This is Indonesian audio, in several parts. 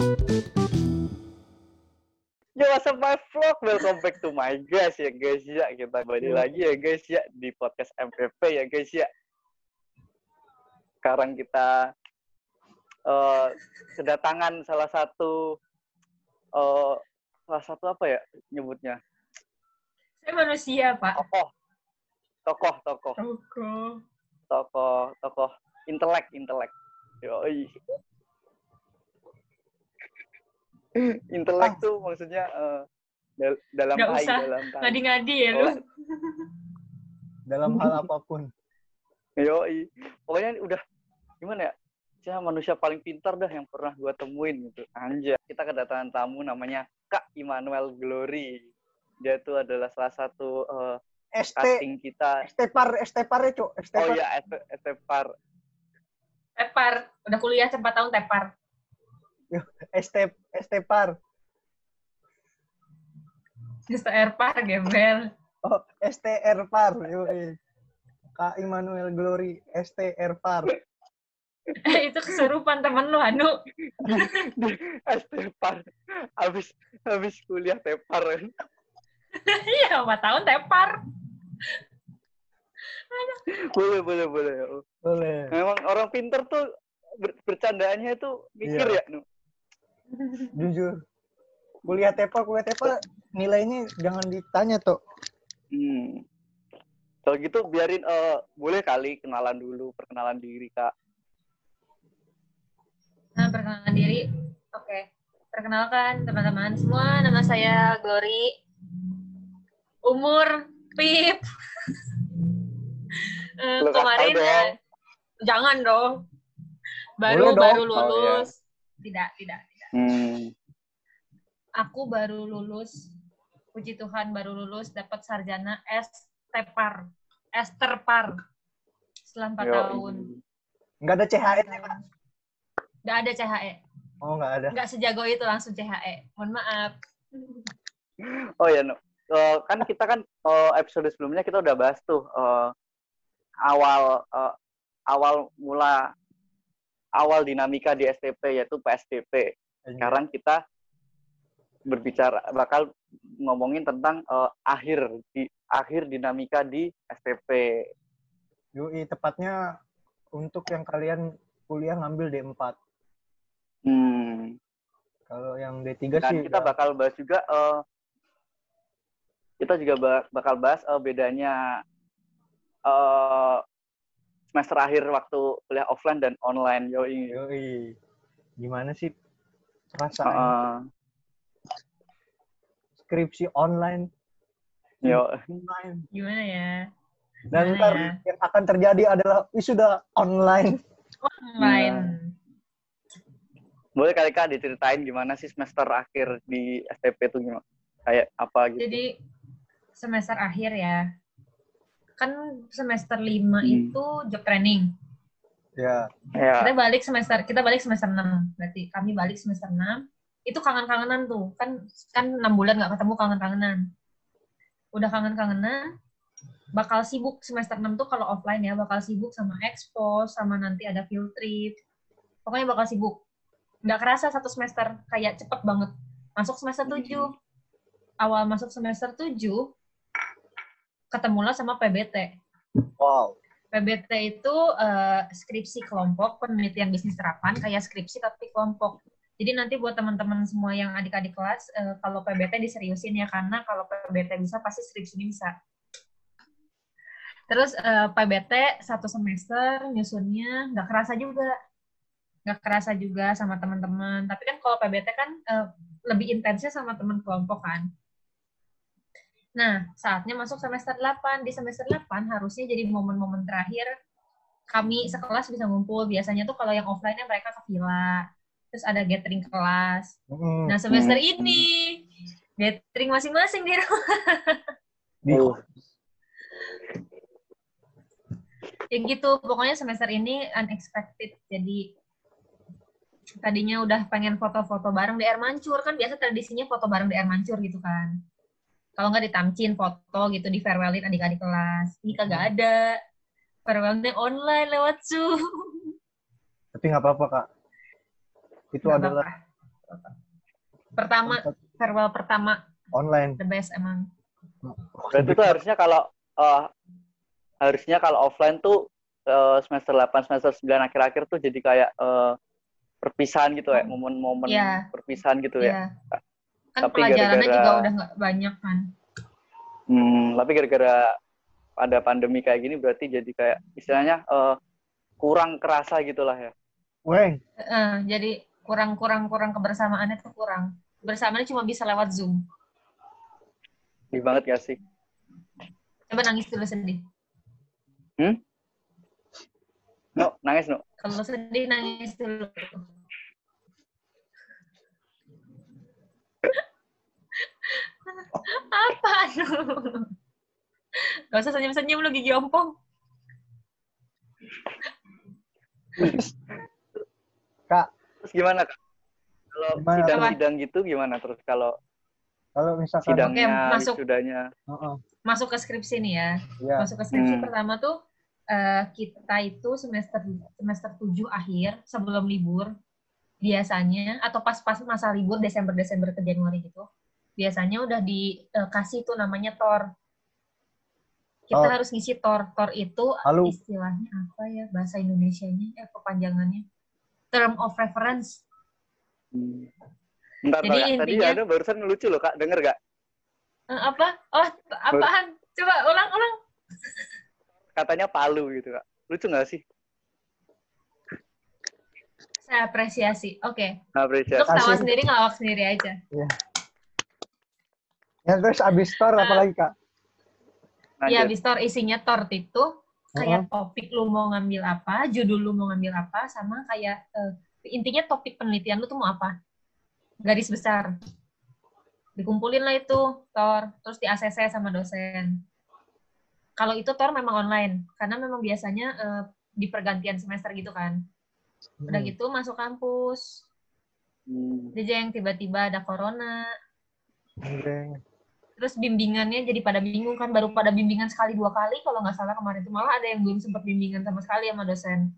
Yo, what's up my vlog? Welcome back to my guys ya guys ya. Kita kembali lagi ya guys ya di podcast MPP ya guys ya. Sekarang kita eh, kedatangan salah satu eh, salah satu apa ya nyebutnya? Saya manusia, Pak. Tokoh. Tokoh, tokoh, Tokoh. tokoh, tokoh intelek, intelek. Yoi. intelek tuh maksudnya eh, dal- dalam Nggak usah dalam. Ngadi-ngadi ya lu. Oh. dalam hal apa pun. Yoi. Pokoknya udah gimana ya? Saya manusia paling pintar dah yang pernah gua temuin gitu. Anjay. Kita kedatangan tamu namanya Kak Immanuel Glory. Dia itu adalah salah satu eh, ST casting kita. Estepar Estepar ya, Cok. Oh Estepar. iya, S- Estepar. Tepar. Udah kuliah 4 tahun tepar. Estep Estepar. STR par, gembel. Oh, STR Par. Yoi. Kak Immanuel Glory STR Par. Itu kesurupan temen lu, Anu. Estepar. Habis habis kuliah tepar. Iya, 4 tahun tepar. Boleh, boleh, boleh. Boleh. Memang orang pintar tuh ber- bercandaannya itu mikir Iya. ya, Nu. Jujur. Kuliah Tepar, kuliah Tepar nilainya jangan ditanya, Tok. Hmm. Kalau gitu biarin eh, boleh kali kenalan dulu, perkenalan diri Kak. Nah, perkenalan diri. Oke. Perkenalkan teman-teman semua, nama saya Glory. Umur Pip. Eh, Lu kasih kemarin dong. eh, jangan dong. Baru Boleh dong. baru Oh, iya. lulus. Tidak, tidak. Hmm. Aku baru lulus. Puji Tuhan baru lulus dapat sarjana S Tepar. S Terpar. Setelah 4 Yo. tahun. Nggak ada CHE, Pak. Nggak ada CHE. Oh, nggak ada. Nggak sejago itu langsung CHE. Mohon maaf. Oh ya, Nu. Eh, kan kita kan eh, episode sebelumnya kita udah bahas tuh eh, awal eh, awal mula awal dinamika di STP yaitu PSDP. Sekarang kita berbicara bakal ngomongin tentang eh, akhir di akhir dinamika di STP. Yoi, tepatnya untuk yang kalian kuliah ngambil D4. Hmm. Kalau yang D3 Dan sih kita ya, bakal bahas juga eh, kita juga ba- bakal bahas eh, bedanya eh, semester akhir waktu kuliah offline dan online. Yoi. Yoi. Gimana sih perasaan Heeh. skripsi online? yo. Online. Gimana ya? Dan Gimana ntar ya? yang akan terjadi adalah wisuda online. Online. Boleh kali Kak diceritain gimana sih semester akhir di STP itu gimana? Kayak apa gitu? Jadi semester akhir ya. Kan semester 5 Hmm. itu job training. Ya, ya. Kita balik semester kita balik semester 6. Berarti kami balik semester 6. Itu kangen-kangenan tuh. Kan kan 6 bulan nggak ketemu kangen-kangenan. Udah kangen-kangenan bakal sibuk semester 6 tuh kalau offline ya bakal sibuk sama expo sama nanti ada field trip. Pokoknya bakal sibuk. Nggak kerasa satu semester kayak cepet banget. Masuk semester 7. Awal masuk semester 7 ketemulah sama PBT. wow. PBT itu eh, skripsi kelompok penelitian bisnis terapan kayak skripsi tapi kelompok. Jadi nanti buat teman-teman semua yang adik-adik kelas eh, kalau PBT diseriusin ya karena kalau PBT bisa pasti skripsi bisa. Terus eh, PBT satu semester nyusunnya nggak kerasa juga, nggak kerasa juga sama teman-teman. Tapi kan kalau PBT kan eh, lebih intensnya sama teman kelompok kan. Nah, saatnya masuk semester 8. Di semester 8 harusnya jadi momen-momen terakhir kami sekelas bisa ngumpul. Biasanya tuh kalau yang offline-nya mereka ke villa. Terus ada gathering kelas. Nah, semester ini gathering masing-masing di rumah. Ya gitu, pokoknya semester ini unexpected. Jadi tadinya udah pengen foto-foto bareng di air mancur. Kan biasa tradisinya foto bareng di air mancur gitu kan. Kalau nggak ditamcin foto gitu, di farewellin adik-adik kelas. Ini kagak ada. Farewellnya online lewat Zoom. Tapi nggak apa-apa kak. Itu Nggak adalah apa-apa. Pertama, farewell pertama Online. the best emang. Berarti tuh harusnya kalau eh, harusnya kalau offline tuh eh, semester 8 semester 9 akhir-akhir tuh jadi kayak eh, perpisahan gitu ya, momen-momen Iya. perpisahan gitu ya. Kan Tapi pelajarannya gara-gara- juga udah nggak banyak kan. Hmm, tapi gara-gara ada pandemi kayak gini berarti jadi kayak istilahnya eh, kurang kerasa gitulah ya. Weng, Eh, jadi kurang kurang kurang kebersamaannya tuh kurang. Bersamaannya cuma bisa lewat Zoom. Sedih banget gak sih? Coba nangis dulu sedih. No, nangis no. Kalau sedih nangis dulu. Apa lu? Gak usah senyum-senyum lu gigi ompong. Kak, Terus gimana kak? Kalau sidang-sidang gitu gimana terus kalau kalau misalkan sidangnya, Oke, masuk. wisudanya? Heeh, Masuk ke skripsi nih ya. ya. Masuk ke skripsi Hmm. pertama tuh eh, kita itu semester semester 7 akhir sebelum libur biasanya atau pas-pas masa libur Desember Desember ke Januari gitu. Biasanya udah dikasih tuh namanya TOR. Kita Tor. harus ngisi TOR. TOR itu Lalu istilahnya apa ya bahasa Indonesianya eh kepanjangannya term of reference Hmm. Bentar, Jadi Kak. tadi intinya- ada barusan lucu loh kak, denger gak? Eh, apa oh apaan coba ulang ulang Katanya palu gitu kak. Lucu gak sih? saya apresiasi oke lu apresiasi. ketawa Kasih. sendiri ngelawak sendiri aja ya terus abis tor Ah. apa lagi kak? ya Lanjut. di store isinya tor itu kayak topik lu mau ngambil apa judul lu mau ngambil apa sama kayak eh, intinya topik penelitian lu tuh mau apa garis besar dikumpulin lah itu tor terus di ACC sama dosen kalau itu tor memang online karena memang biasanya eh, di pergantian semester gitu kan udah Hmm. gitu masuk kampus Hmm. aja yang tiba-tiba ada corona Weng. Terus bimbingannya jadi pada bingung kan baru pada bimbingan sekali dua kali kalau nggak salah kemarin itu. Malah ada yang belum sempat bimbingan sama sekali sama dosen.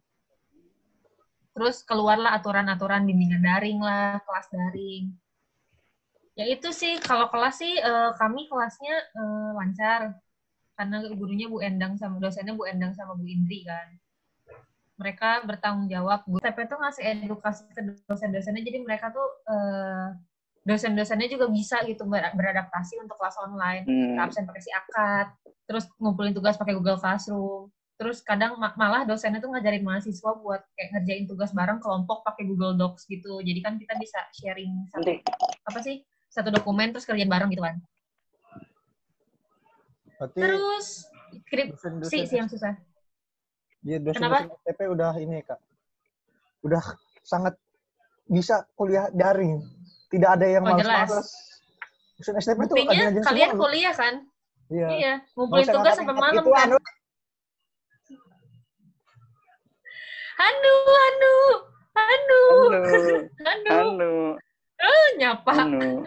Terus keluarlah aturan-aturan bimbingan daring lah kelas daring. Ya itu sih kalau kelas sih eh, kami kelasnya eh, lancar. Karena gurunya Bu Endang sama dosennya Bu Endang sama Bu Indri kan. Mereka bertanggung jawab. Bu TP tuh ngasih edukasi ke dosen-dosennya jadi mereka tuh eh, dosen-dosennya juga bisa gitu ber- beradaptasi untuk kelas online Hmm. absen pakai si akad, terus ngumpulin tugas pakai Google Classroom. Terus kadang ma- malah dosennya tuh ngajarin mahasiswa buat kayak ngerjain tugas bareng kelompok pakai Google Docs gitu. Jadi kan kita bisa sharing satu apa sih? Satu dokumen terus kerjaan bareng gitu kan. Berarti Terus skripsi sih yang susah. Iya, Kenapa? dosen-dosen STP udah ini kak, udah sangat bisa kuliah daring. Tidak ada yang Oh, jelas. malas-malas. Dosen STP rajin-rajin kalian semua kuliah kan? Iya. Iya, ngumpulin tugas sampai malam kan. lu. Hanu, hanu, hanu, Halo, hanu, halo, nyapa. halo.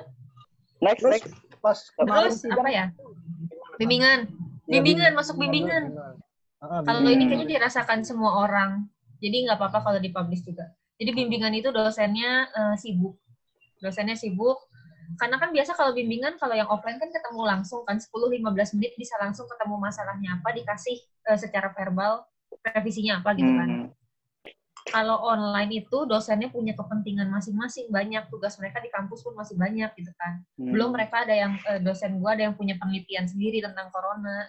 Next, Terus next. pas Terus sidang, apa ya? Bimbingan. Iya, Bimbingan, masuk bimbingan. Ah, Kalau bimbingan. ini kayaknya dirasakan semua orang. Jadi nggak apa-apa kalau dipublish juga. Jadi bimbingan itu dosennya eh, sibuk. Dosennya sibuk. Karena kan biasa kalau bimbingan, kalau yang offline kan ketemu langsung kan 10-15 menit bisa langsung ketemu masalahnya apa, dikasih eh, secara verbal revisinya apa gitu kan. Hmm. Kalau online itu dosennya punya kepentingan masing-masing, banyak tugas mereka di kampus pun masih banyak gitu kan. Hmm. belum mereka ada yang eh, dosen gua ada yang punya penelitian sendiri tentang corona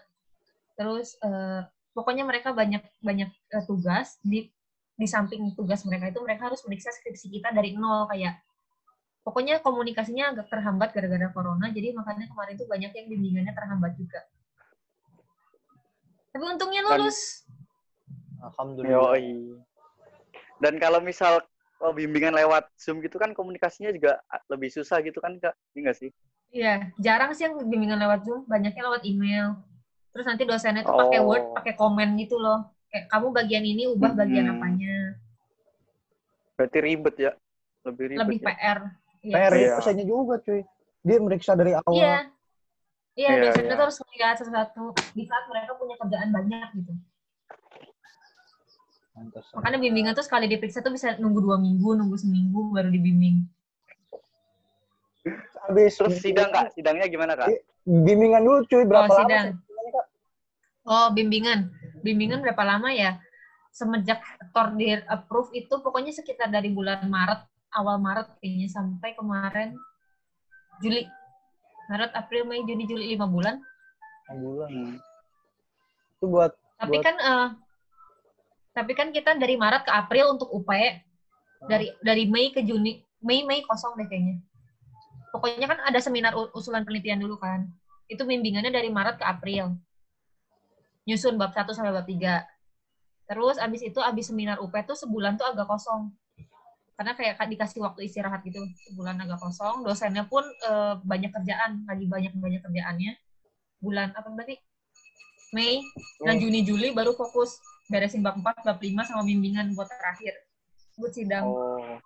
terus eh, pokoknya mereka banyak banyak eh, tugas di di samping tugas mereka itu mereka harus meriksa skripsi kita dari nol kayak pokoknya komunikasinya agak terhambat gara-gara corona jadi makanya kemarin tuh banyak yang bimbingannya terhambat juga tapi untungnya lulus Alhamdulillah. Yoi. Dan kalau misal oh, bimbingan lewat Zoom gitu kan komunikasinya juga lebih susah gitu kan Kak? Iya nggak sih? Iya, jarang sih yang bimbingan lewat Zoom, banyaknya lewat email. Terus nanti dosennya tuh pakai Oh. Word, pakai komen gitu loh. Kayak kamu bagian ini ubah bagian Hmm. apanya. Berarti ribet ya? Lebih ribet Lebih ya? PR. Iya. PR Iya. dosennya juga cuy. Dia meriksa dari awal. Iya. Iya, dosennya iya. tuh harus melihat satu-satu di saat mereka punya kerjaan banyak gitu. Pantes. Makanya bimbingan tuh sekali diperiksa tuh bisa nunggu dua minggu, nunggu seminggu baru dibimbing. habis Terus sidang kak, sidangnya gimana kak? Iya. bimbingan dulu cuy berapa Oh, lama sidang. Kak? Oh, bimbingan. Bimbingan berapa lama ya? Semenjak Tordir approve itu pokoknya sekitar dari bulan Maret, awal Maret kayaknya sampai kemarin Juli. Maret, April, Mei, Juni, Juli, lima bulan. Enam bulan itu buat Tapi Buat- kan eh, tapi kan kita dari Maret ke April untuk UP, dari dari Mei ke Juni, Mei Mei kosong deh kayaknya. Pokoknya kan ada seminar usulan penelitian dulu kan. Itu bimbingannya dari Maret ke April. Nyusun bab 1 sampai bab 3. Terus abis itu abis seminar UP tuh sebulan tuh agak kosong. Karena kayak dikasih waktu istirahat gitu, sebulan agak kosong. Dosennya pun eh, banyak kerjaan, lagi banyak-banyak kerjaannya. Bulan apa berarti? Mei, Nah, Hmm. Juni Juli baru fokus beresin bab 4, bab 5 sama bimbingan buat terakhir. Buat sidang. Oh,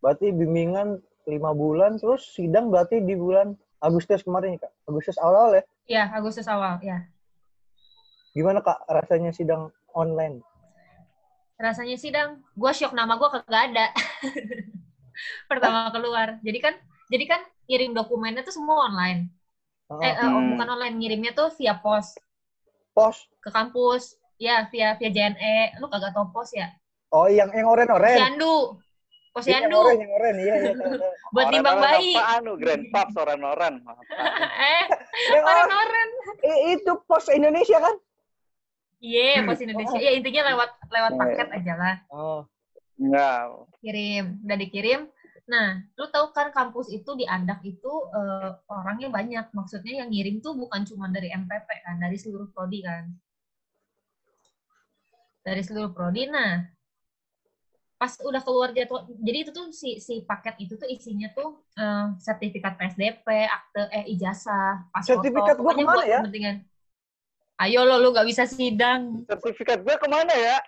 berarti bimbingan lima bulan terus sidang berarti di bulan Agustus kemarin ya kak Agustus awal ya Ya, Agustus awal, ya. gimana kak rasanya sidang online Rasanya sidang, gua shock nama gua kagak ada. Pertama keluar. Jadi kan jadi kan kirim dokumennya tuh semua online. Oh, Eh, eh, Hmm. bukan online, ngirimnya tuh via pos pos ke kampus. Ya, via via JNE. Lu kagak tau pos ya? oh yang yang oren oren Posyandu. yang Posyandu. oren yang oren iya iya tahu. Buat Orang-orang bayi. Apaan lu? Grand orang-orang. eh, yang oren orang-orang. eh, itu pos Indonesia kan Iya, pos Indonesia. Ya, intinya lewat lewat Iya. paket aja lah. oh Enggak. kirim udah dikirim nah lu tahu kan kampus itu di Andak itu eh, orangnya banyak maksudnya yang ngirim tuh bukan cuma dari MPP kan dari seluruh prodi kan dari seluruh prodi nah pas udah keluar jadwal jadi itu tuh si si paket itu tuh isinya tuh eh, sertifikat PSDP akte eh ijazah pas Sertifikat gua pokoknya ke mana ya? kepentingan ayo lo lu gak bisa sidang Sertifikat gue ke mana ya?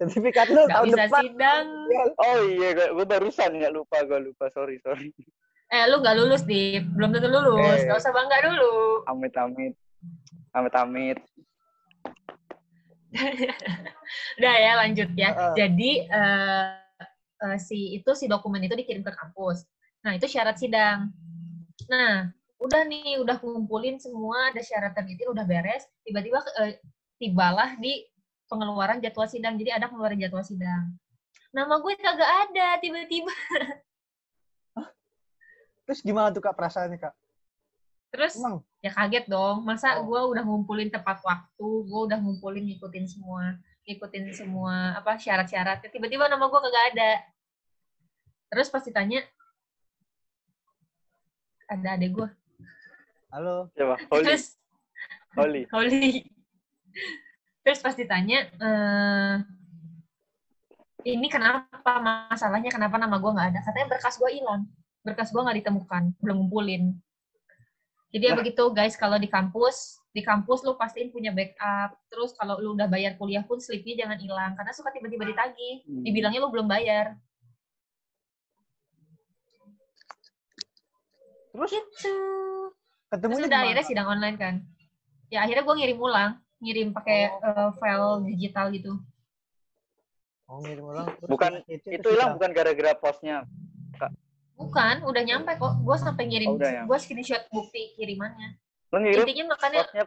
sertifikat lu gak tahun bisa depan sidang Oh iya, gue barusan ya lupa, gue lupa. Sorry, sorry. Eh, lu nggak lulus, Dip. Belum tentu lulus. Eh. Gak usah bangga dulu. Amit, amit. Amit, amit. Udah ya, lanjut ya. Heeh. Jadi, eh, eh, si itu si dokumen itu dikirim ke kampus. Nah, itu syarat sidang. Nah, udah nih, udah ngumpulin semua, ada syarat terbitin, udah beres. Tiba-tiba eh, tibalah di pengeluaran jadwal sidang. Jadi ada pengeluaran jadwal sidang. Nama gue kagak ada, tiba-tiba. terus gimana tuh kak perasaannya kak Terus emang ya kaget dong masa Oh. gue udah ngumpulin tepat waktu gue udah ngumpulin ngikutin semua ngikutin semua apa syarat-syaratnya tiba-tiba nama gue kagak ada terus pas ditanya ada adek gue halo. Coba, Holy, terus. Holy. Holy terus pas ditanya eh, ini kenapa? Masalahnya kenapa nama gue nggak ada? Katanya berkas gue hilang. Berkas gue nggak ditemukan. Belum ngumpulin. Jadi ya Lah. begitu guys. Kalau di kampus di kampus lu pastiin punya backup. Terus kalau lu udah bayar kuliah pun slipnya jangan hilang. Karena suka tiba-tiba ditagih. Hmm. dibilangnya lu belum bayar. Terus? Gitu terus ketemunya udah gimana, akhirnya Kak? sidang online kan ya akhirnya gue ngirim ulang ngirim pakai eh, file digital gitu oh ngirim terus Bukan, itu, Itu hilang bukan gara-gara posnya. Bukan, udah nyampe kok. Gue sampai ngirim, Oh, ya. gue screenshot bukti kirimannya. Lu ngirim Intinya makanya posnya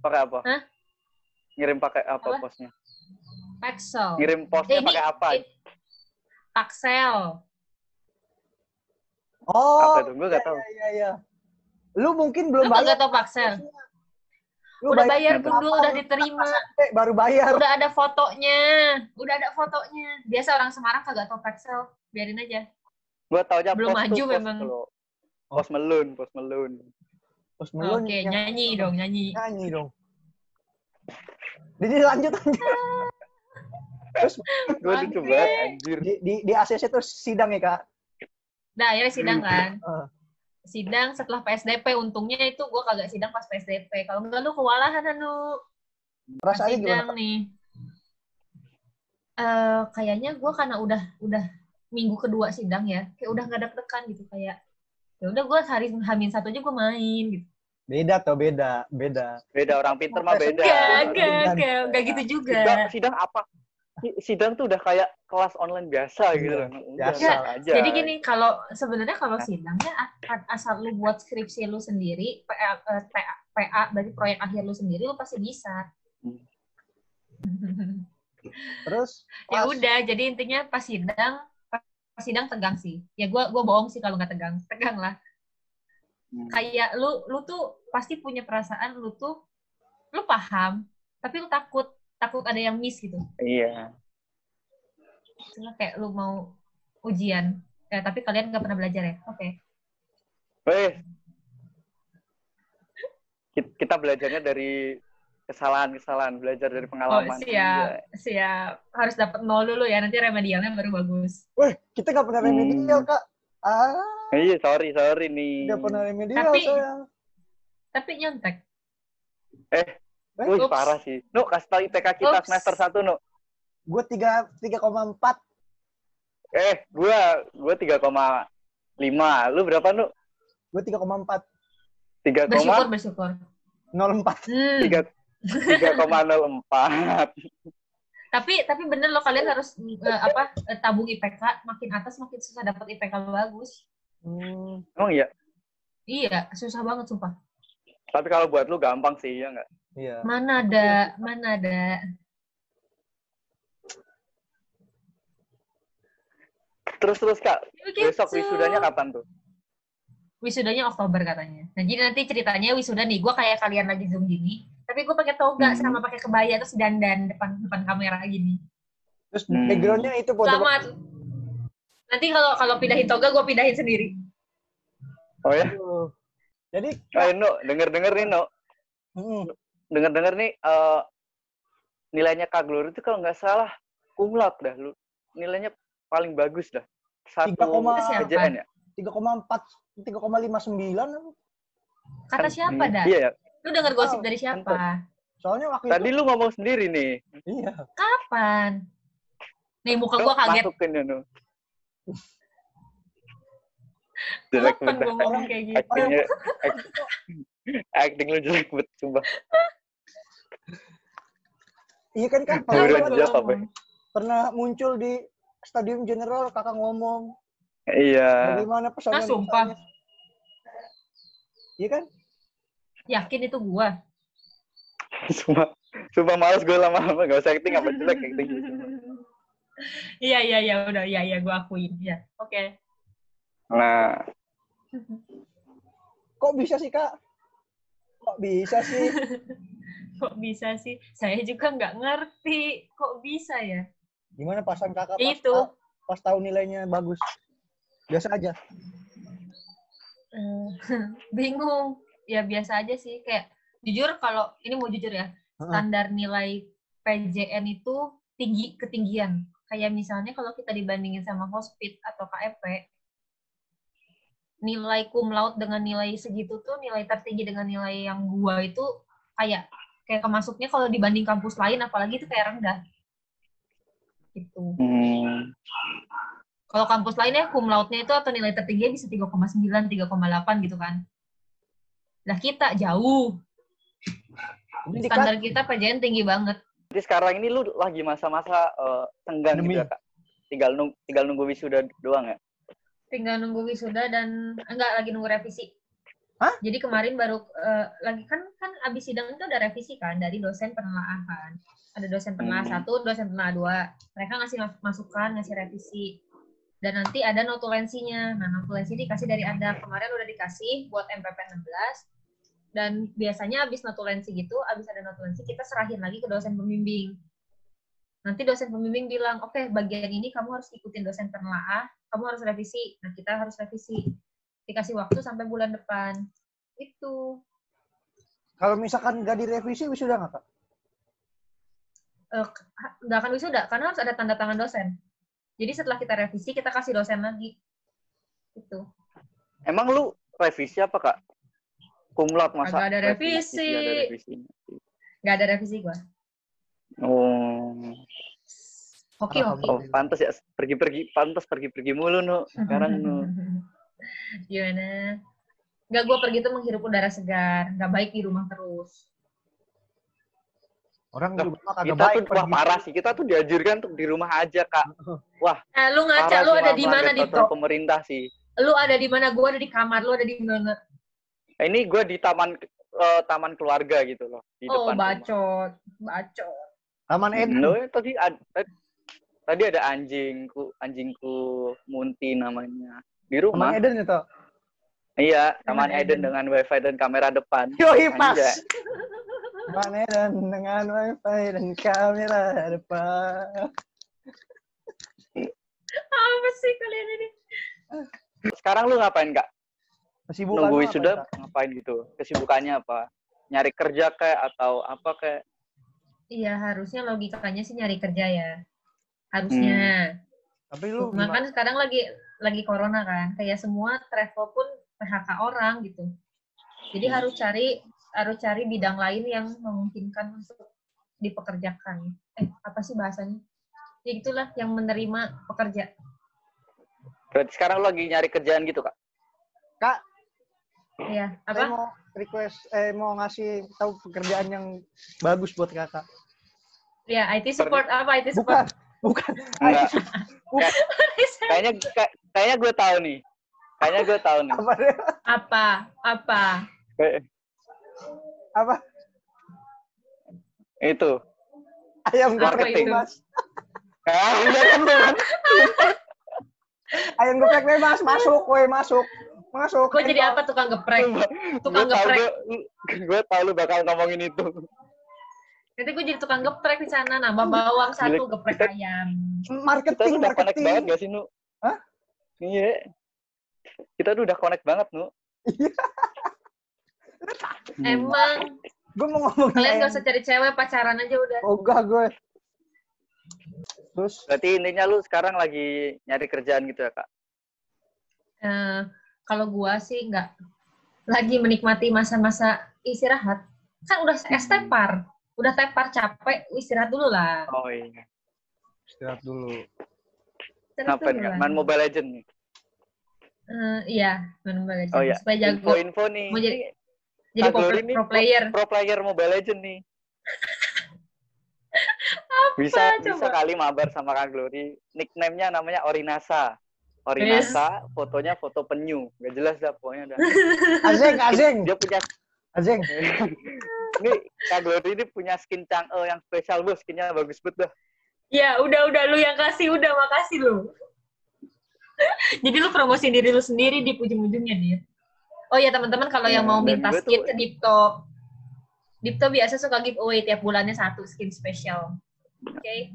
pakai apa? Hah? Ngirim pakai apa, Apa? posnya? Pexel, Ngirim posnya pakai apa? ini- Paxel. oh Apa itu? Gue gak tahu. iya iya iya lu mungkin Lu belum bayar kagak tau Paxel? Lu Udah bayar dulu, udah lu diterima. baru bayar Udah ada fotonya. Udah ada fotonya. Biasa orang Semarang kagak tau Paxel. Biarin aja. Gue tau aja Belum maju tuh, pos memang. kalau- Pos melun, pos melun. Terus Oke, melun yang- nyanyi dong, nyanyi. nyanyi dong jadi lanjut lanjut terus Gue lucu banget, anjir. di di, di ACC terus sidang ya kak Nah, akhirnya sidang kan. Sidang setelah PSDP. Untungnya itu gue kagak sidang pas PSDP. Kalau enggak lu kewalahan, Anu. perasaannya gimana sidang nih. Eh kayaknya gue karena udah udah minggu kedua sidang ya, kayak udah nggak deg-degan gitu kayak ya udah gue hari hamin satu aja gue main gitu. beda tuh beda beda Beda orang pinter mah beda. Enggak, enggak, enggak gitu juga. Sidang, sidang apa? Si- sidang tuh udah kayak kelas online biasa Iya, gitu loh. Biasa. tenang aja. Jadi gini, kalau sebenarnya kalau sidangnya asal lu buat skripsi lu sendiri, PA, PA, PA berarti proyek akhir lu sendiri, lu pasti bisa. Terus ya pas- udah, jadi intinya pas sidang, pas sidang tegang sih. Ya gua gua bohong sih kalau nggak tegang, tegang lah. Hmm. Kayak lu lu tuh pasti punya perasaan lu tuh lu paham, tapi lu takut takut ada yang miss gitu. Iya. Cuma kayak lu mau ujian, eh, tapi kalian nggak pernah belajar ya? Oke. Weh. Ki- Kita belajarnya dari kesalahan-kesalahan, belajar dari Oh, pengalaman. siap, siap. Harus dapat nol dulu ya, nanti remedialnya baru bagus. Weh, kita nggak pernah Hmm. remedial, Kak. Ah, Iya, sorry, sorry nih. nggak pernah remedial, Tapi- sayang. Tapi nyontek. Eh, wih, ups. parah sih. Nu, kasih tau IPK kita Ups. semester 1, Nu. Gue tiga tiga koma empat. Eh, gua gua 3,5. Lu berapa, Nu? Gue tiga koma empat. 3, Bersyukur, bersyukur. Nol empat. Hmm. 3 3,04. Tapi tapi bener loh kalian harus eh, apa eh, tabung IPK makin atas makin susah dapat IPK bagus. Hmm. Emang iya? Iya, susah banget sumpah. Tapi kalau buat lu gampang sih, ya nggak? Iya. Mana ada, mana ada. Terus terus Kak, Begitu. besok wisudanya kapan tuh? Wisudanya Oktober katanya. Nah, jadi nanti ceritanya wisuda nih, gue kayak kalian lagi zoom gini, tapi gue pakai toga Hmm. sama pakai kebaya terus dandan depan depan kamera gini. Terus Hmm. backgroundnya itu foto. Selamat. Nanti kalau kalau pindahin toga gue pindahin sendiri. Oh ya? Aduh. Jadi, Eh, Nu, denger-denger nih, Nu. hmm, Denger-denger nih, eh, nilainya Kak Glory itu kalau nggak salah kumlot dah. Lu, nilainya paling bagus dah. Satu 3,- Siapa? kerjaan ya? 3,4, 3,59. Kata Kan- siapa dah? Iya ya. Lu denger gosip Oh, dari siapa? Soalnya waktu Tadi itu. lu ngomong sendiri nih. Iya. Kapan? Nih muka gue kaget. Masukin ya, Nu. Jelek banget. ngomong kayak gitu? Actingnya, act- acting lu jelek banget, sumpah. Iya kan Kak, Jujur pernah, aja, apa ya? pernah muncul di Stadium General kakak ngomong Iya. bagaimana pesan Ah, yang sumpah. Iya kan? Yakin itu gue? Sumpah, sumpah males gue lama-lama. Gak usah acting, apa jelek acting. gitu. Iya iya iya udah iya iya gue akuin ya. Oke. Nah, Kok bisa sih Kak? Kok bisa sih? Kok bisa sih? Saya juga nggak ngerti. Kok bisa ya? Gimana pasan kakak pas, Itu. ta- pas tahu nilainya bagus? Biasa aja. Eh, bingung. Ya biasa aja sih. Kayak jujur kalau ini mau jujur ya, standar nilai PJN itu tinggi ketinggian. Kayak misalnya kalau kita dibandingin sama hospit atau KFP, nilai cum laude dengan nilai segitu tuh nilai tertinggi dengan nilai yang gua itu kayak kayak kemasuknya kalau dibanding kampus lain apalagi itu kayak rendah. Gitu. hmm, Kalau kampus lainnya cum laude-nya itu atau nilai tertinggi bisa 3,9, 3,8 gitu kan. Lah kita jauh. Standar kita PJN tinggi banget. jadi sekarang ini lu lagi masa-masa eh, tenggang gitu ya, Kak? Tinggal, nung tinggal nunggu wisuda doang ya? Tinggal nunggu wisuda dan enggak lagi nunggu revisi. Hah? Jadi kemarin baru eh, lagi kan kan abis sidang itu ada revisi kan dari dosen penelaahan kan. Ada dosen penelaah Hmm. satu, dosen penelaah dua. Mereka ngasih mas- masukan, ngasih revisi. Dan nanti ada notulensinya. Nah, notulensi dikasih dari Anda. Kemarin udah dikasih buat MPP 16. Dan biasanya abis notulensi gitu, abis ada notulensi, kita serahin lagi ke dosen pembimbing. Nanti dosen pembimbing bilang, oke bagian ini kamu harus ikutin dosen penelaah, kamu harus revisi. Nah, kita harus revisi. Dikasih waktu sampai bulan depan. Itu. Kalau misalkan nggak direvisi wisuda nggak Kak? Eh, nggak akan wisuda, karena harus ada tanda tangan dosen. Jadi setelah kita revisi, kita kasih dosen lagi. Itu. Emang lu revisi apa, Kak? Kumlot masa? Revisi. Iya, ada revisi. Nggak ada revisi gua. Oh, Oke, oke. oh pantas ya pergi-pergi, pantas pergi-pergi mulu, Nu. Sekarang, Nu. Gimana? Nggak, gue pergi tuh menghirup udara segar. Nggak baik di rumah terus. Orang kagak Kita baik. tuh wah parah sih. Kita tuh dianjurkan untuk di rumah aja, Kak. Eh, lu ngaca, lu ada di mana di pemerintah sih. Lu ada di mana? Gua ada di kamar, lu ada di mana? Nah, ini gue di taman eh, taman keluarga gitu loh di Oh, depan. rumah. bacot. Bacot. Taman Eden. Loh, tadi ad- tadi- tadi ada anjingku, anjingku Munti namanya. Di Taman rumah. Eden itu. Iya, Taman Taman Eden Eden. dengan wifi dan kamera depan. Yoi pas. Anjay. Taman Eden dengan wifi dan kamera depan. Apa sih kalian ini? Sekarang lu ngapain, Kak? Kesibukan Nunggu wisuda Kak? ngapain gitu? Kesibukannya apa? Nyari kerja kayak atau apa kayak? Iya, harusnya logikanya sih nyari kerja ya. Harusnya. Tapi lu Cuma gimana? kan sekarang lagi lagi corona kan, kayak semua travel pun PHK orang gitu. Jadi Hmm. harus cari harus cari bidang lain yang memungkinkan untuk dipekerjakan. Eh, apa sih bahasanya? Ya itulah yang menerima pekerja. Berarti sekarang lagi nyari kerjaan gitu, Kak? Kak, Iya, saya apa? mau request eh mau ngasih tahu pekerjaan yang bagus buat kakak. Ya, IT support apa? IT Bukan, support. bukan. Enggak. Bukan. Kayaknya kayak- kayaknya gue tahu nih. Kayaknya gue tahu nih. Apa apa? Apa? Kayak- Apa? Itu. Ayam itu? bebas. Ah, iya kan, bukan? Ayam geprek bebas masuk, woi masuk. Masuk. Gue jadi apa tukang geprek? Tukang tahu geprek. gue, gue tahu lu bakal ngomongin itu. Nanti gue jadi tukang geprek di sana, nambah bawang satu geprek kita- ayam. Kita Marketing, tuh udah connect banget gak sih, Nu? Hah? Iya. Kita tuh udah connect banget, Nu. Hmm. Emang Gue mau ngomongin kalian ayam. gak usah cari cewek, pacaran aja udah. Ogah gue. Terus Berarti intinya lu sekarang lagi nyari kerjaan gitu ya, Kak? Eh, kalau gua sih nggak lagi menikmati masa-masa istirahat. Kan udah es tepar, udah tepar capek, istirahat dulu lah. Oh iya. istirahat dulu. Ngapain, lah. Main Mobile Legend nih? Eh, iya, main Mobile Legends. Oh iya. Supaya jago, Info-info nih. Mau jadi- jadi pro, pro player. Pro player Mobile Legend nih. bisa bisa coba? kali mabar sama Kak Glory. Nickname-nya namanya Orinasa. Orinasa, fotonya foto penyu. Gak jelas dah pokoknya dah. Azeng, Azeng, Dia punya Azeng. ini Kak Glory ini punya skin Chang'e yang spesial bos, skinnya bagus banget dah. Ya, udah udah lu yang kasih, udah makasih lu. jadi lu promosi diri lu sendiri di ujung-ujungnya dia. Oh ya teman-teman kalau yang Iya, mau minta skin tuh- ke Dipto, Dipto biasa suka giveaway tiap bulannya satu skin spesial. Oke.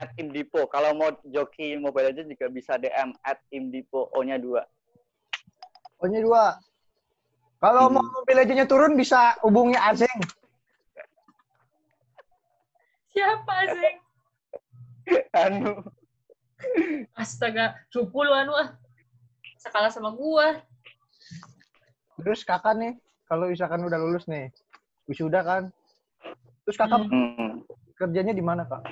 At Imdipo. Kalau mau joki Mobile Legends juga bisa DM at Imdipo O-nya dua. Pokoknya dua. Kalau Hmm. mau mobil legendnya turun bisa hubungi Azeng. Siapa sih? Anu. Astaga, cupu lu anu ah. Sekala sama gua. Terus kakak nih, kalau misalkan udah lulus nih, wisuda kan. Terus kakak Hmm. Hmm. kerjanya di mana kak?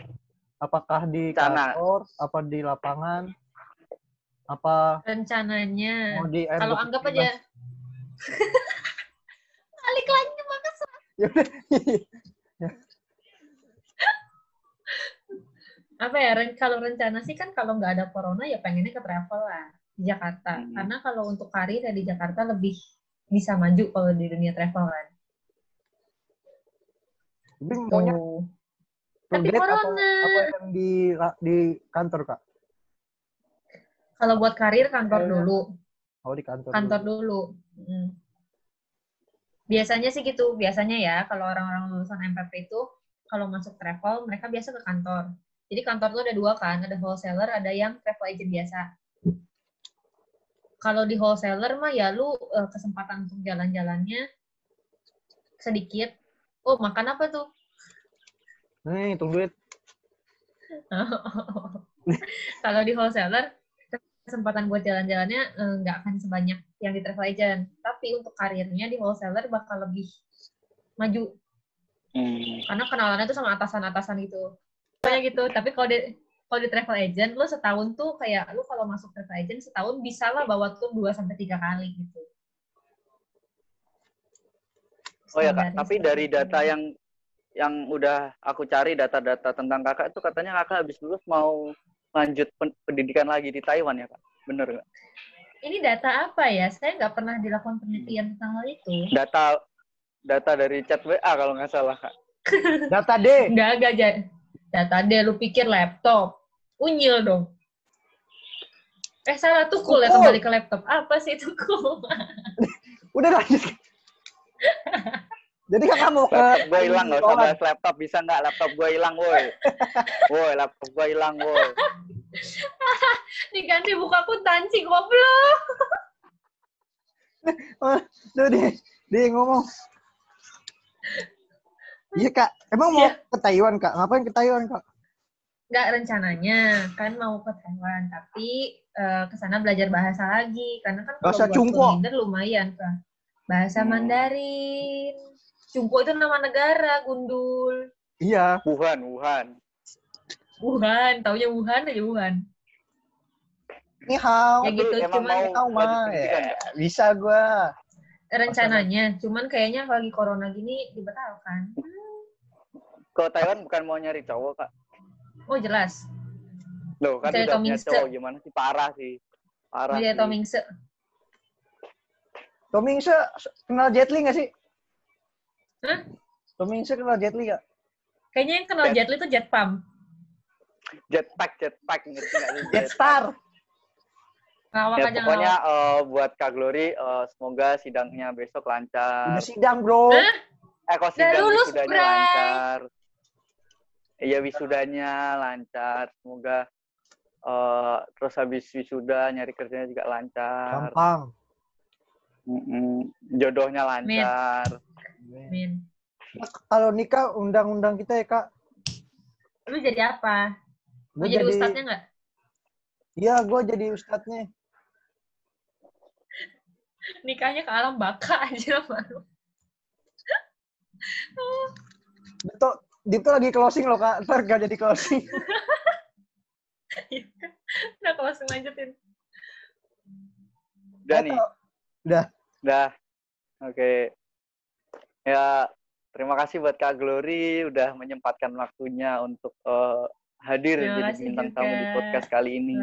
Apakah di Sana. kantor, apa di lapangan, apa Rencananya. Kalau anggap aja. Balik lagi banget. Apa ya, ren- kalau rencana sih kan kalau nggak ada corona ya pengennya ke travel lah di Jakarta. Hmm. Karena kalau untuk karir ya di Jakarta lebih bisa maju kalau di dunia travel kan. Tapi maunya Tapi corona. apa yang di di kantor kak? Kalau buat karir kantor Iya. dulu. Oh di kantor. kantor dulu. dulu. Mm. Biasanya sih gitu, biasanya ya kalau orang-orang lulusan MPP itu kalau masuk travel mereka biasa ke kantor. Jadi kantor tuh ada dua kan, ada wholesaler, ada yang travel agent biasa. Kalau di wholesaler mah ya lu eh, kesempatan untuk jalan-jalannya sedikit. Oh, makan apa tuh? Nih hitung duit. kalau di wholesaler kesempatan buat jalan-jalannya eh, nggak akan sebanyak yang di travel agent. Tapi untuk karirnya di wholesaler bakal lebih maju Hmm. karena kenalannya tuh sama atasan-atasan gitu. Kayak gitu. Tapi kalau di kalau di travel agent lu setahun tuh kayak lu kalau masuk travel agent setahun bisa lah bawa tuh 2 sampai 3 kali gitu. Oh ya kak, tapi dari data yang yang udah aku cari data-data tentang kakak itu katanya kakak habis lulus mau lanjut pen- pendidikan lagi di Taiwan ya kak? Bener nggak? Ini data apa ya? Saya nggak pernah dilakukan penelitian tentang hal itu. Data data dari chat WA kalau nggak salah kak. Data D. Nggak, nggak. Ja- Data deh, lu pikir laptop. Unyil dong. Eh, salah tukul ya Tukul. kembali ke laptop. Apa sih tukul? Udah lanjut. Jadi kakak mau ke Laptop gue hilang nggak usah bahas laptop bisa nggak? Laptop gue hilang woi. Woi laptop gue hilang woi. Diganti buka akuntansi, goblok. Tuh dia, dia ngomong. Iya kak, emang mau Iya. ke Taiwan kak? Ngapain ke Taiwan kak? Nggak rencananya, kan mau ke Taiwan. Tapi eh, ke sana belajar bahasa lagi. Karena kan kalau Bahasa buat Cungko. kulinder lumayan, kan. Bahasa Hmm. Mandarin. Cungko itu nama negara, Gundul. Iya. Wuhan Wuhan. Wuhan, taunya Wuhan aja Wuhan. Ni hao. Ya gitu, emang cuman mau pendidikan Ya, nggak? bisa gua. rencananya cuman kayaknya lagi corona gini dibatalkan Ke Taiwan bukan mau nyari cowok kak? oh jelas Loh kan Cari udah punya cowok gimana sih? Parah sih. Parah Iya sih. Tomingse Tomingse kenal Jet Li nggak sih? Hah? Tomingse kenal Jet Li nggak? kayaknya yang kenal Jet- Jet Li itu Jet Pump Jetpack jetpack ngerti nggak sih? Jet Star. ngawak Ya pokoknya eh, buat Kak Glory eh, semoga sidangnya besok lancar. Udah sidang bro. Hah? Eh kok Udah sidang lulus, wisudanya Bray. lancar. Iya wisudanya lancar. Semoga eh, terus habis wisuda nyari kerjanya juga lancar. Gampang. Mm-mm. Jodohnya lancar. Min Kalau nikah undang-undang kita ya kak. lu jadi apa Gua mau jadi ustadznya nggak Iya, gue jadi ustadznya. nikahnya ke alam baka aja baru Betul. Dito lagi closing loh kak. Ntar gak jadi closing. udah kalau langsung lanjutin Udah nih. Udah. Udah. Oke. Ya, terima kasih buat Kak Glory udah menyempatkan waktunya untuk eh, hadir Terima jadi bintang tamu di podcast kali ini.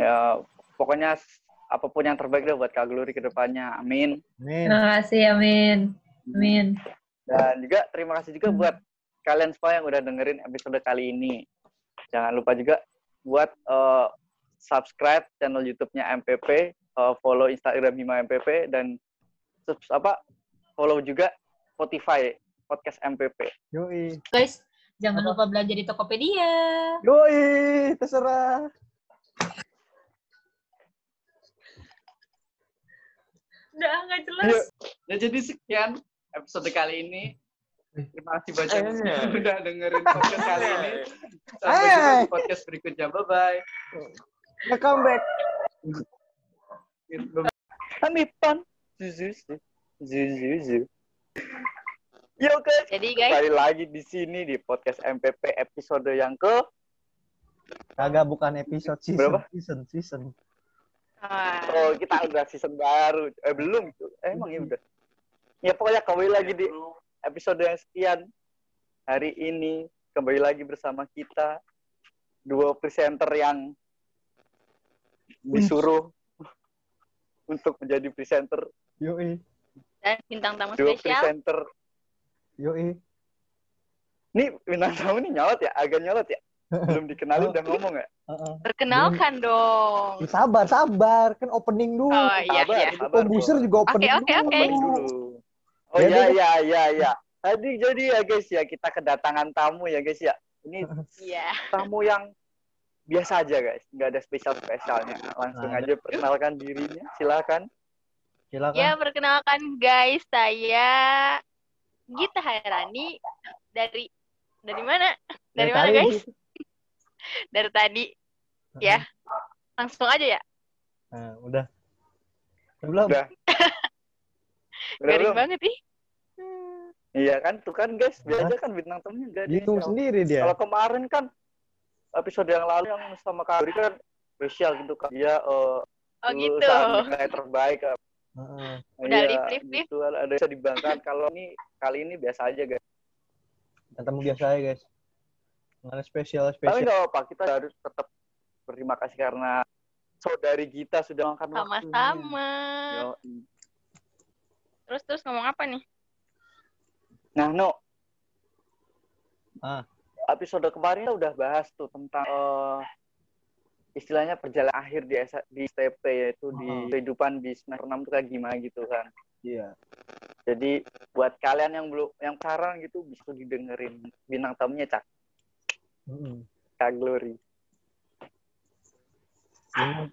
Ya, pokoknya apa pun yang terbaik deh buat Kak Glory ke depannya. Amin. Amin. terima kasih Amin Amin Dan juga terima kasih juga buat kalian semua yang udah dengerin episode kali ini. Jangan lupa juga buat eh, subscribe channel YouTube-nya MPP, eh, follow Instagram Hima MPP dan apa follow juga Spotify podcast MPP. Yoi. guys jangan lupa belajar di Tokopedia Yoi. Terserah. udah nggak jelas Yuk. Ya jadi sekian episode kali ini. Terima kasih banyak yang udah dengerin podcast kali ini. Sampai jumpa di podcast berikutnya. Bye bye. Welcome back. Kami pan. Zuzu. Zuzu. Yo guys, Jadi guys, kembali lagi di sini di podcast MPP episode yang ke Kagak bukan episode season. Berapa? Season, season. ah, Oh, kita udah season baru. Eh, belum. tuh. Eh, emang ya udah. Ya, pokoknya kembali lagi di episode yang sekian. Hari ini kembali lagi bersama kita. Dua presenter yang disuruh untuk menjadi presenter. Yoi. dan bintang tamu Dua spesial. presenter. Yoi. Nih, bintang tamu nih nyolot ya? Agak nyolot ya? Belum dikenalin udah ngomong ya? Heeh. Perkenalkan dong. Ya, sabar, sabar. Kan opening dulu. Oh iya Sabar, iya. sabar, Komposer juga Oke, opening oke, dulu. oke. Opening dulu. Oh Jadi- ya ya ya ya. Tadi jadi ya guys ya kita kedatangan tamu ya guys ya. Ini Iya. tamu yang biasa aja guys, nggak ada spesial spesialnya. Langsung Nah, aja perkenalkan dirinya, silakan. Silakan. Ya perkenalkan guys, saya Gita Hairani dari dari mana? Dari mana tadi. guys? Dari tadi. Ya. Langsung aja ya. Nah, udah. Belum. Udah. Udah Garing belum? banget ih. Hmm. Iya kan, tuh kan guys, biasa kan bintang tamunya nggak ada. Dihitung yang- sendiri dia. Kalau kemarin kan episode yang lalu yang sama Kak Dori kan spesial gitu kan. Dia eh, Oh gitu. terbaik eh, Heeh. Udah, Iya, lift, lift, lift. gitu ada bisa dibanggakan. Kalau ini kali ini biasa aja guys. ketemu biasa ya guys nggak ada spesial Tapi spesial nggak apa-apa, kita harus tetap berterima kasih karena saudari kita sudah makan Sama-sama. Terus terus ngomong apa nih? Nah, No. Ah. Episode kemarin kita udah bahas tuh tentang eh, istilahnya perjalanan akhir di di STP yaitu di Ah. kehidupan di semester 6 tuh kayak gimana gitu kan. iya Jadi buat kalian yang belum yang sekarang gitu bisa didengerin bintang tamunya Cak Mm-mm. Kak Glory. Ini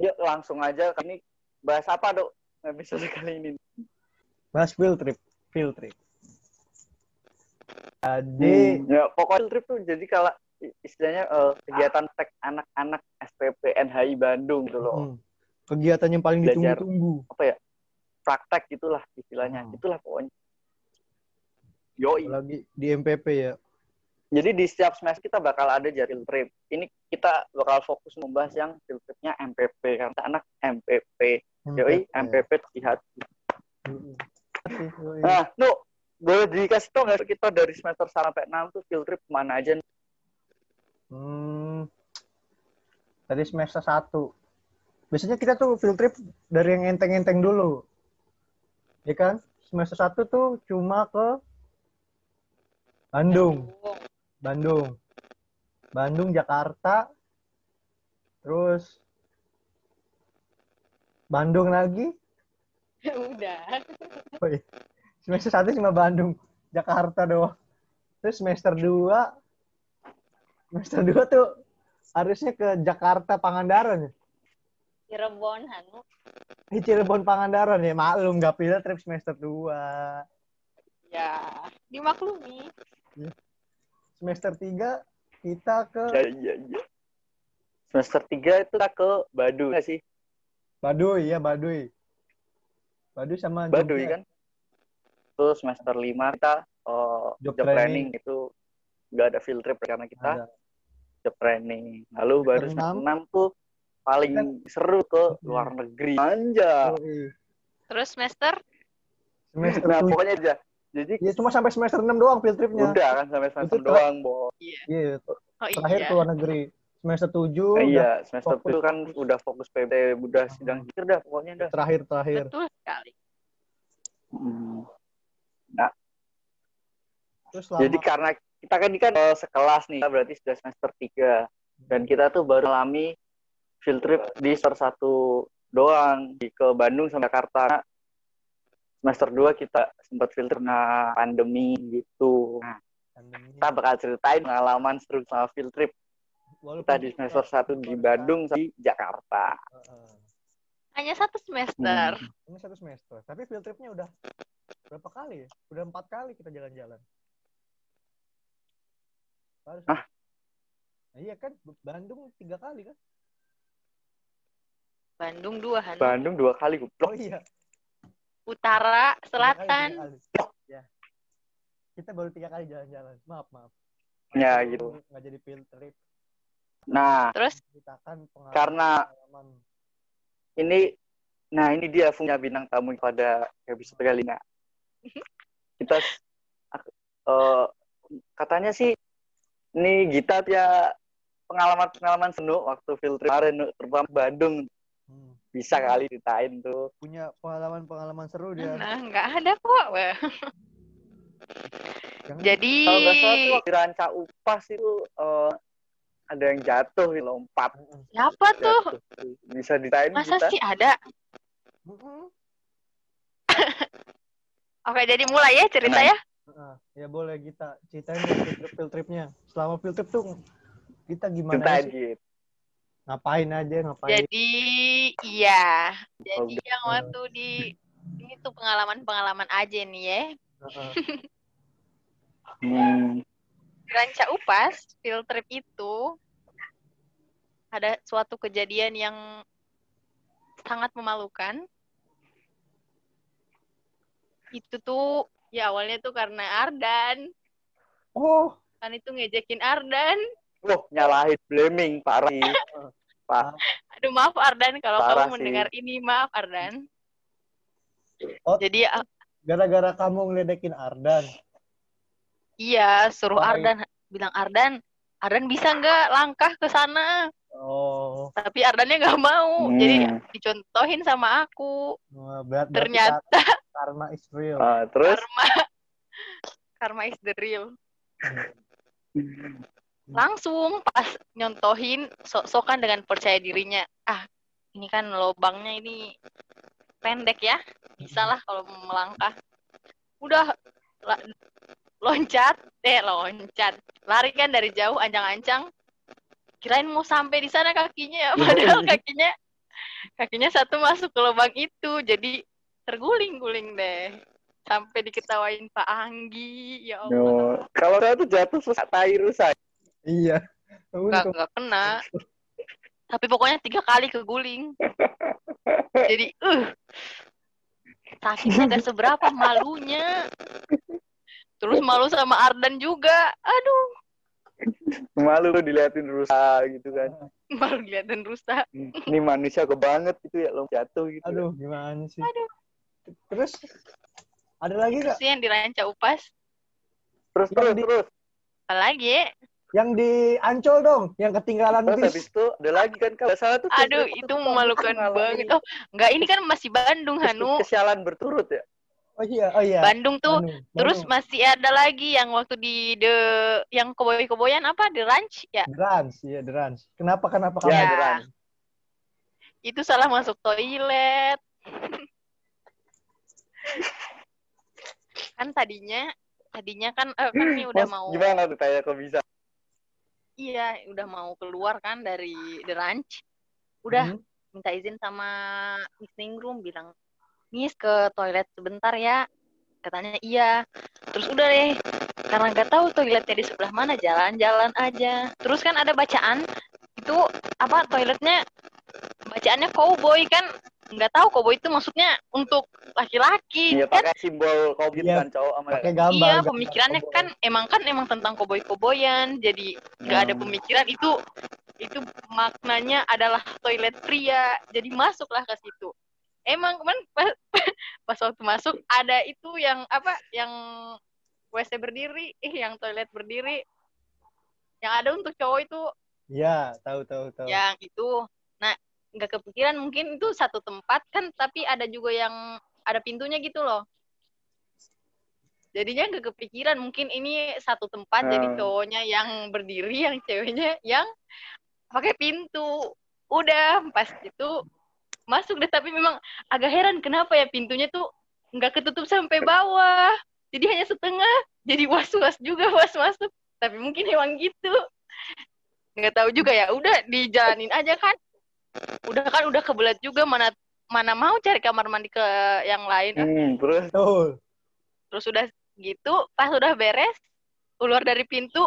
Yuk langsung aja ini bahas apa dok episode kali ini? bahas field trip field trip jadi Hmm, ya pokoknya field trip tuh jadi kalau istilahnya eh, kegiatan tek anak-anak SPP NHI Bandung gitu loh. mm, kegiatan yang paling ditunggu-tunggu Apa ya? Praktek gitulah istilahnya. Hmm. Itulah pokoknya. Yoi. apalagi di MPP ya Jadi di setiap semester kita bakal ada field trip. Ini kita bakal fokus membahas yang field tripnya MPP karena anak MPP. Yoi, MPP lihat. Mm-mm. Yoi. Nah, Nu, boleh dikasih tau nggak kita dari semester sampai 6 tuh field trip ke mana aja? Hmm, dari semester 1. Biasanya kita tuh field trip dari yang enteng-enteng dulu. Ya kan? Semester 1 tuh cuma ke Bandung. Bandung. Bandung, Jakarta. Terus Bandung lagi. Udah. Oh iya. Semester 1 cuma Bandung, Jakarta doang. Terus semester 2 semester 2 tuh harusnya ke Jakarta Pangandaran ya. Cirebon, Hanu. Eh, Cirebon Pangandaran ya, maklum gak pilih trip semester 2. Ya, dimaklumi. Semester 3 kita ke Ya, iya, iya. Semester 3 itu kita ke Baduy nggak sih? Baduy ya, Baduy. Baduy sama Baduy Jogja. kan? Terus semester 5 kita eh, Job job, training. training. itu nggak ada field trip karena kita Ada. Job training. Lalu baru Semester semester 6 tuh paling seru ke luar negeri. Anja. Terus semester Semester Nah, 7. pokoknya aja. Jadi Ya cuma sampai semester 6 doang field tripnya. udah kan sampai semester Itu doang, Bo. Iya, Oh terakhir iya. ke luar negeri. Semester 7 Nah, iya, semester fokus. itu kan udah fokus PB, udah sidang akhir dah pokoknya dah. terakhir terakhir. Betul sekali. Hmm. Terus selama Jadi karena kita kan ini kan eh, sekelas nih, berarti sudah semester 3 dan kita tuh baru alami field trip di semester 1 doang di ke Bandung sama Jakarta. Semester 2 kita sempat field trip nah pandemi gitu. Nah, pandemi, kita bakal ceritain pengalaman seru sama field trip walaupun kita di semester 1 di Bandung sama di Jakarta. Heeh. Hanya satu semester. Hmm. Ini satu semester. Tapi field tripnya udah berapa kali ya? Udah empat kali kita jalan-jalan. Baru- Hah? Nah, iya kan, Bandung tiga kali kan? Bandung dua, Hanu. Bandung dua kali Oh goblok. iya. Utara, tiga kali, selatan. tiga kali. Ya. Kita baru tiga kali jalan-jalan. Maaf, maaf. Ya, Itu gitu. Nggak jadi field trip. Nah, Terus Ceritakan pengalaman. Karena- pengalaman. ini nah ini dia punya bintang tamu pada episode kali ini. Kita eh, katanya sih ini Gita ya pengalaman-pengalaman seru waktu field trip kemarin terutama Bandung Hmm. bisa kali ditain tuh. Punya pengalaman-pengalaman seru dia. Nah, nggak ada kok. Jangan- Jadi Kalau nggak salah tuh waktu di ranca upas itu eh, ada yang jatuh lompat. Mm-mm. siapa tuh? Bisa ditain Masa Gita? sih ada? Oke, jadi mulai ya cerita Nah. ya. Boleh kita ceritain field trip field tripnya. Selama field trip tuh kita gimana Ceritain sih? Ngapain aja, ngapain? Jadi iya. Jadi Oh, yang waktu di ini tuh pengalaman-pengalaman aja nih ya. Heeh. Hmm. Ranca Upas field trip itu ada suatu kejadian yang sangat memalukan. Itu tuh ya awalnya tuh karena Ardan. Oh, Kan itu ngejekin Ardan. Loh, nyalahin blaming parah. Pak. Aduh maaf Ardan kalau Parah kamu sih. mendengar ini maaf Ardan. Oh. Jadi Gara-gara kamu ngeledekin Ardan. iya suruh. Ardan bilang Ardan, Ardan bisa nggak langkah ke sana? Oh, Tapi Ardannya nggak mau. Hmm. Jadi dicontohin sama aku. wah, berat Ternyata kar- karma is real. Ah, terus karma karma is the real. Langsung pas nyontohin sok-sokan dengan percaya dirinya. Ah, ini kan lobangnya ini pendek ya. Bisa lah kalau melangkah. Udah loncat, eh loncat. Lari kan dari jauh ancang-ancang. Kirain mau sampai di sana kakinya ya, padahal kakinya kakinya satu masuk ke lubang itu. Jadi terguling-guling deh. Sampai diketawain Pak Anggi. Ya Allah. no. kalau saya tuh jatuh terus tai rusak. Iya. nggak nggak kena tapi pokoknya tiga kali keguling jadi uh sakitnya gak seberapa malunya terus malu sama Ardan juga aduh Malu lu diliatin rusak gitu kan. malu diliatin rusak Ini manusia ke banget gitu ya lo jatuh gitu. Aduh, gimana sih? Aduh. Terus ada lagi terus nggak yang diranca upas Terus terus di- terus. apalagi ya? yang di Ancol dong, yang ketinggalan Terus habis bis? itu ada lagi kan kalau salah tuh aduh itu memalukan banget oh enggak ini kan masih Bandung Hanu Kesialan berturut ya. Oh iya, oh iya. Bandung tuh Bandung, terus Bandung. masih ada lagi yang waktu di the yang koboi-koboyan apa the ranch ya Derans, iya Derans. Kenapa kenapa Ya, kamu? Ya. Deran. itu salah masuk toilet. kan tadinya tadinya kan eh, kan ini udah Mas, mau Gimana tuh kayak kok bisa? iya udah mau keluar kan dari the ranch udah Hmm. minta izin sama meeting room bilang Miss ke toilet sebentar ya. Katanya iya. Terus udah deh karena nggak tahu toiletnya di sebelah mana jalan-jalan aja. Terus kan ada bacaan itu apa toiletnya bacaannya cowboy kan. Nggak tahu cowboy itu maksudnya untuk laki-laki Iya kan? pakai simbol covid Iya, kan cowok sama Pakai gambar. iya gambar pemikirannya cowboy. kan emang kan emang tentang koboi-koboyan jadi nggak ada Hmm. pemikiran itu itu maknanya adalah toilet pria. Jadi masuklah ke situ emang kemarin pas, pas waktu masuk ada itu yang apa yang WC berdiri eh yang toilet berdiri. Yang ada untuk cowok itu. Iya, tahu tahu tahu. yang itu. Nah nggak kepikiran mungkin itu satu tempat kan tapi ada juga yang ada pintunya gitu loh. Jadinya nggak kepikiran mungkin ini satu tempat jadi Hmm. cowoknya yang berdiri yang ceweknya yang pakai pintu. Udah pas itu masuk deh tapi memang agak heran kenapa ya pintunya tuh nggak ketutup sampai bawah. Jadi hanya setengah. Jadi was was juga was masuk tapi mungkin emang gitu. Nggak tahu juga ya. Udah dijalanin aja kan. Udah kan udah kebelat juga. Mana mana mau cari kamar mandi ke yang lain. Hmm, terus? Terus udah gitu pas udah beres keluar dari pintu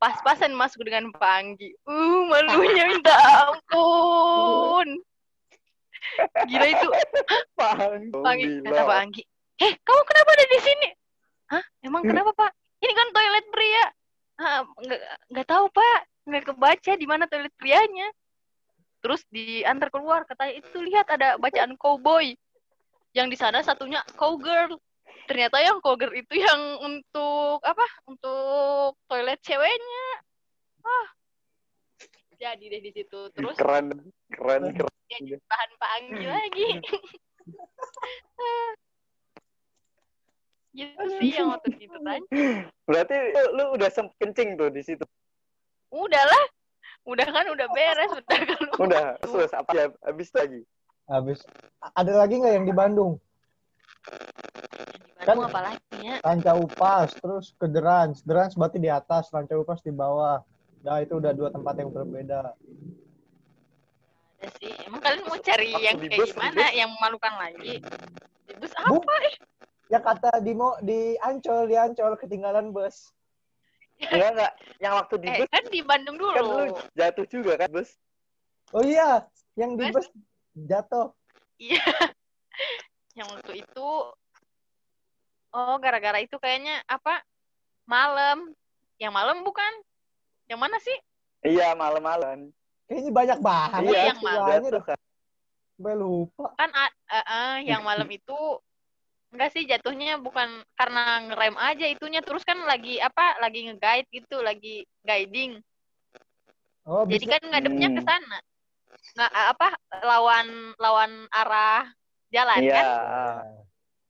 pas-pasan masuk dengan Pak Anggi. Uh malunya minta ampun gila itu. Pak Anggi kata Pak Anggi. Eh kamu kenapa ada di sini? Hah? Emang kenapa Pak? Ini kan toilet pria. Ah, nggak nggak tahu Pak. Nggak kebaca di mana toilet prianya. Terus diantar keluar. Katanya itu lihat ada bacaan cowboy. Yang di sana satunya cowgirl. Ternyata yang cowgirl itu yang untuk apa? Untuk toilet ceweknya. Ah jadi deh di situ terus Keren, keren, keren. jadi bahan Pak Anggi lagi gitu sih yang waktu itu kan Berarti lu, lu udah sempat kencing tuh di situ. udahlah udah kan udah beres udah kan Udah, terus apa ya habis lagi? Habis. Ada lagi nggak yang di Bandung? di Bandung apa lagi ya Ranca Upas, terus ke Derans. Derans berarti di atas, Ranca Upas di bawah. Nah, itu udah dua tempat yang berbeda. ada sih emang kalian mau cari yang kayak bus, gimana bus. yang memalukan lagi di bus Bu, apa eh yang kata di Mo, di Ancol, di Ancol ketinggalan bus. Enggak, enggak. Yang waktu di eh bus kan di Bandung kan lu dulu jatuh juga kan bus. Oh iya, yang di Bus? bus jatuh. iya yang waktu itu oh gara-gara itu kayaknya apa malam yang malam bukan yang mana sih Iya, malam-malam. Kayaknya banyak banget Iya, ya yang malam. kan. Sampai lupa. kan eh, eh, yang malam itu enggak sih jatuhnya bukan karena ngerem aja itunya terus kan lagi apa lagi nge-guide gitu lagi guiding Oh, jadi bisa. kan ngadepnya ke Hmm. sana nggak apa lawan lawan arah jalan Iya. kan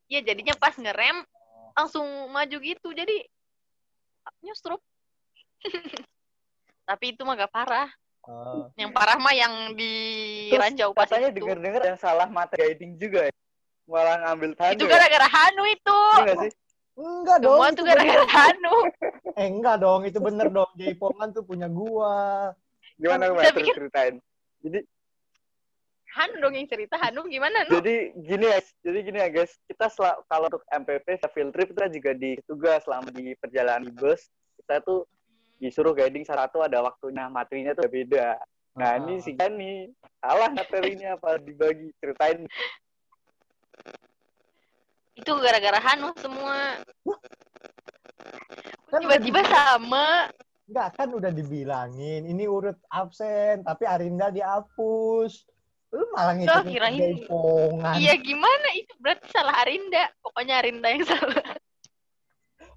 iya jadinya pas ngerem langsung maju gitu jadi nyusrup tapi itu mah gak parah Oh. yang parah mah yang di Terus ranjau pas katanya itu dengar-dengar yang salah mata guiding juga ya. Malah ngambil tanda. itu gara-gara Hanu itu Iya nggak sih? Enggak dong. semua itu tuh gara-gara bener. Hanu Eh enggak dong, itu bener dong. Jaipongan tuh punya gua. Gimana? Terus pikir- ceritain. Jadi Hanu dong yang cerita Hanu gimana nu jadi gini ya, jadi gini ya guys, kita kalau untuk MPP field trip kita juga di tugas selama di perjalanan di bus, kita tuh disuruh guiding satu ada waktunya, materinya tuh beda. Nah Ah. ini si Gani salah materinya apa dibagi ceritain itu gara-gara Hanu semua Kan udah tiba-tiba di- sama Enggak kan udah dibilangin. Ini urut absen, tapi Arinda dihapus. Lu malah Oh, ngikutin kirain- Jaipongan. iya gimana itu berarti salah Arinda pokoknya Arinda yang salah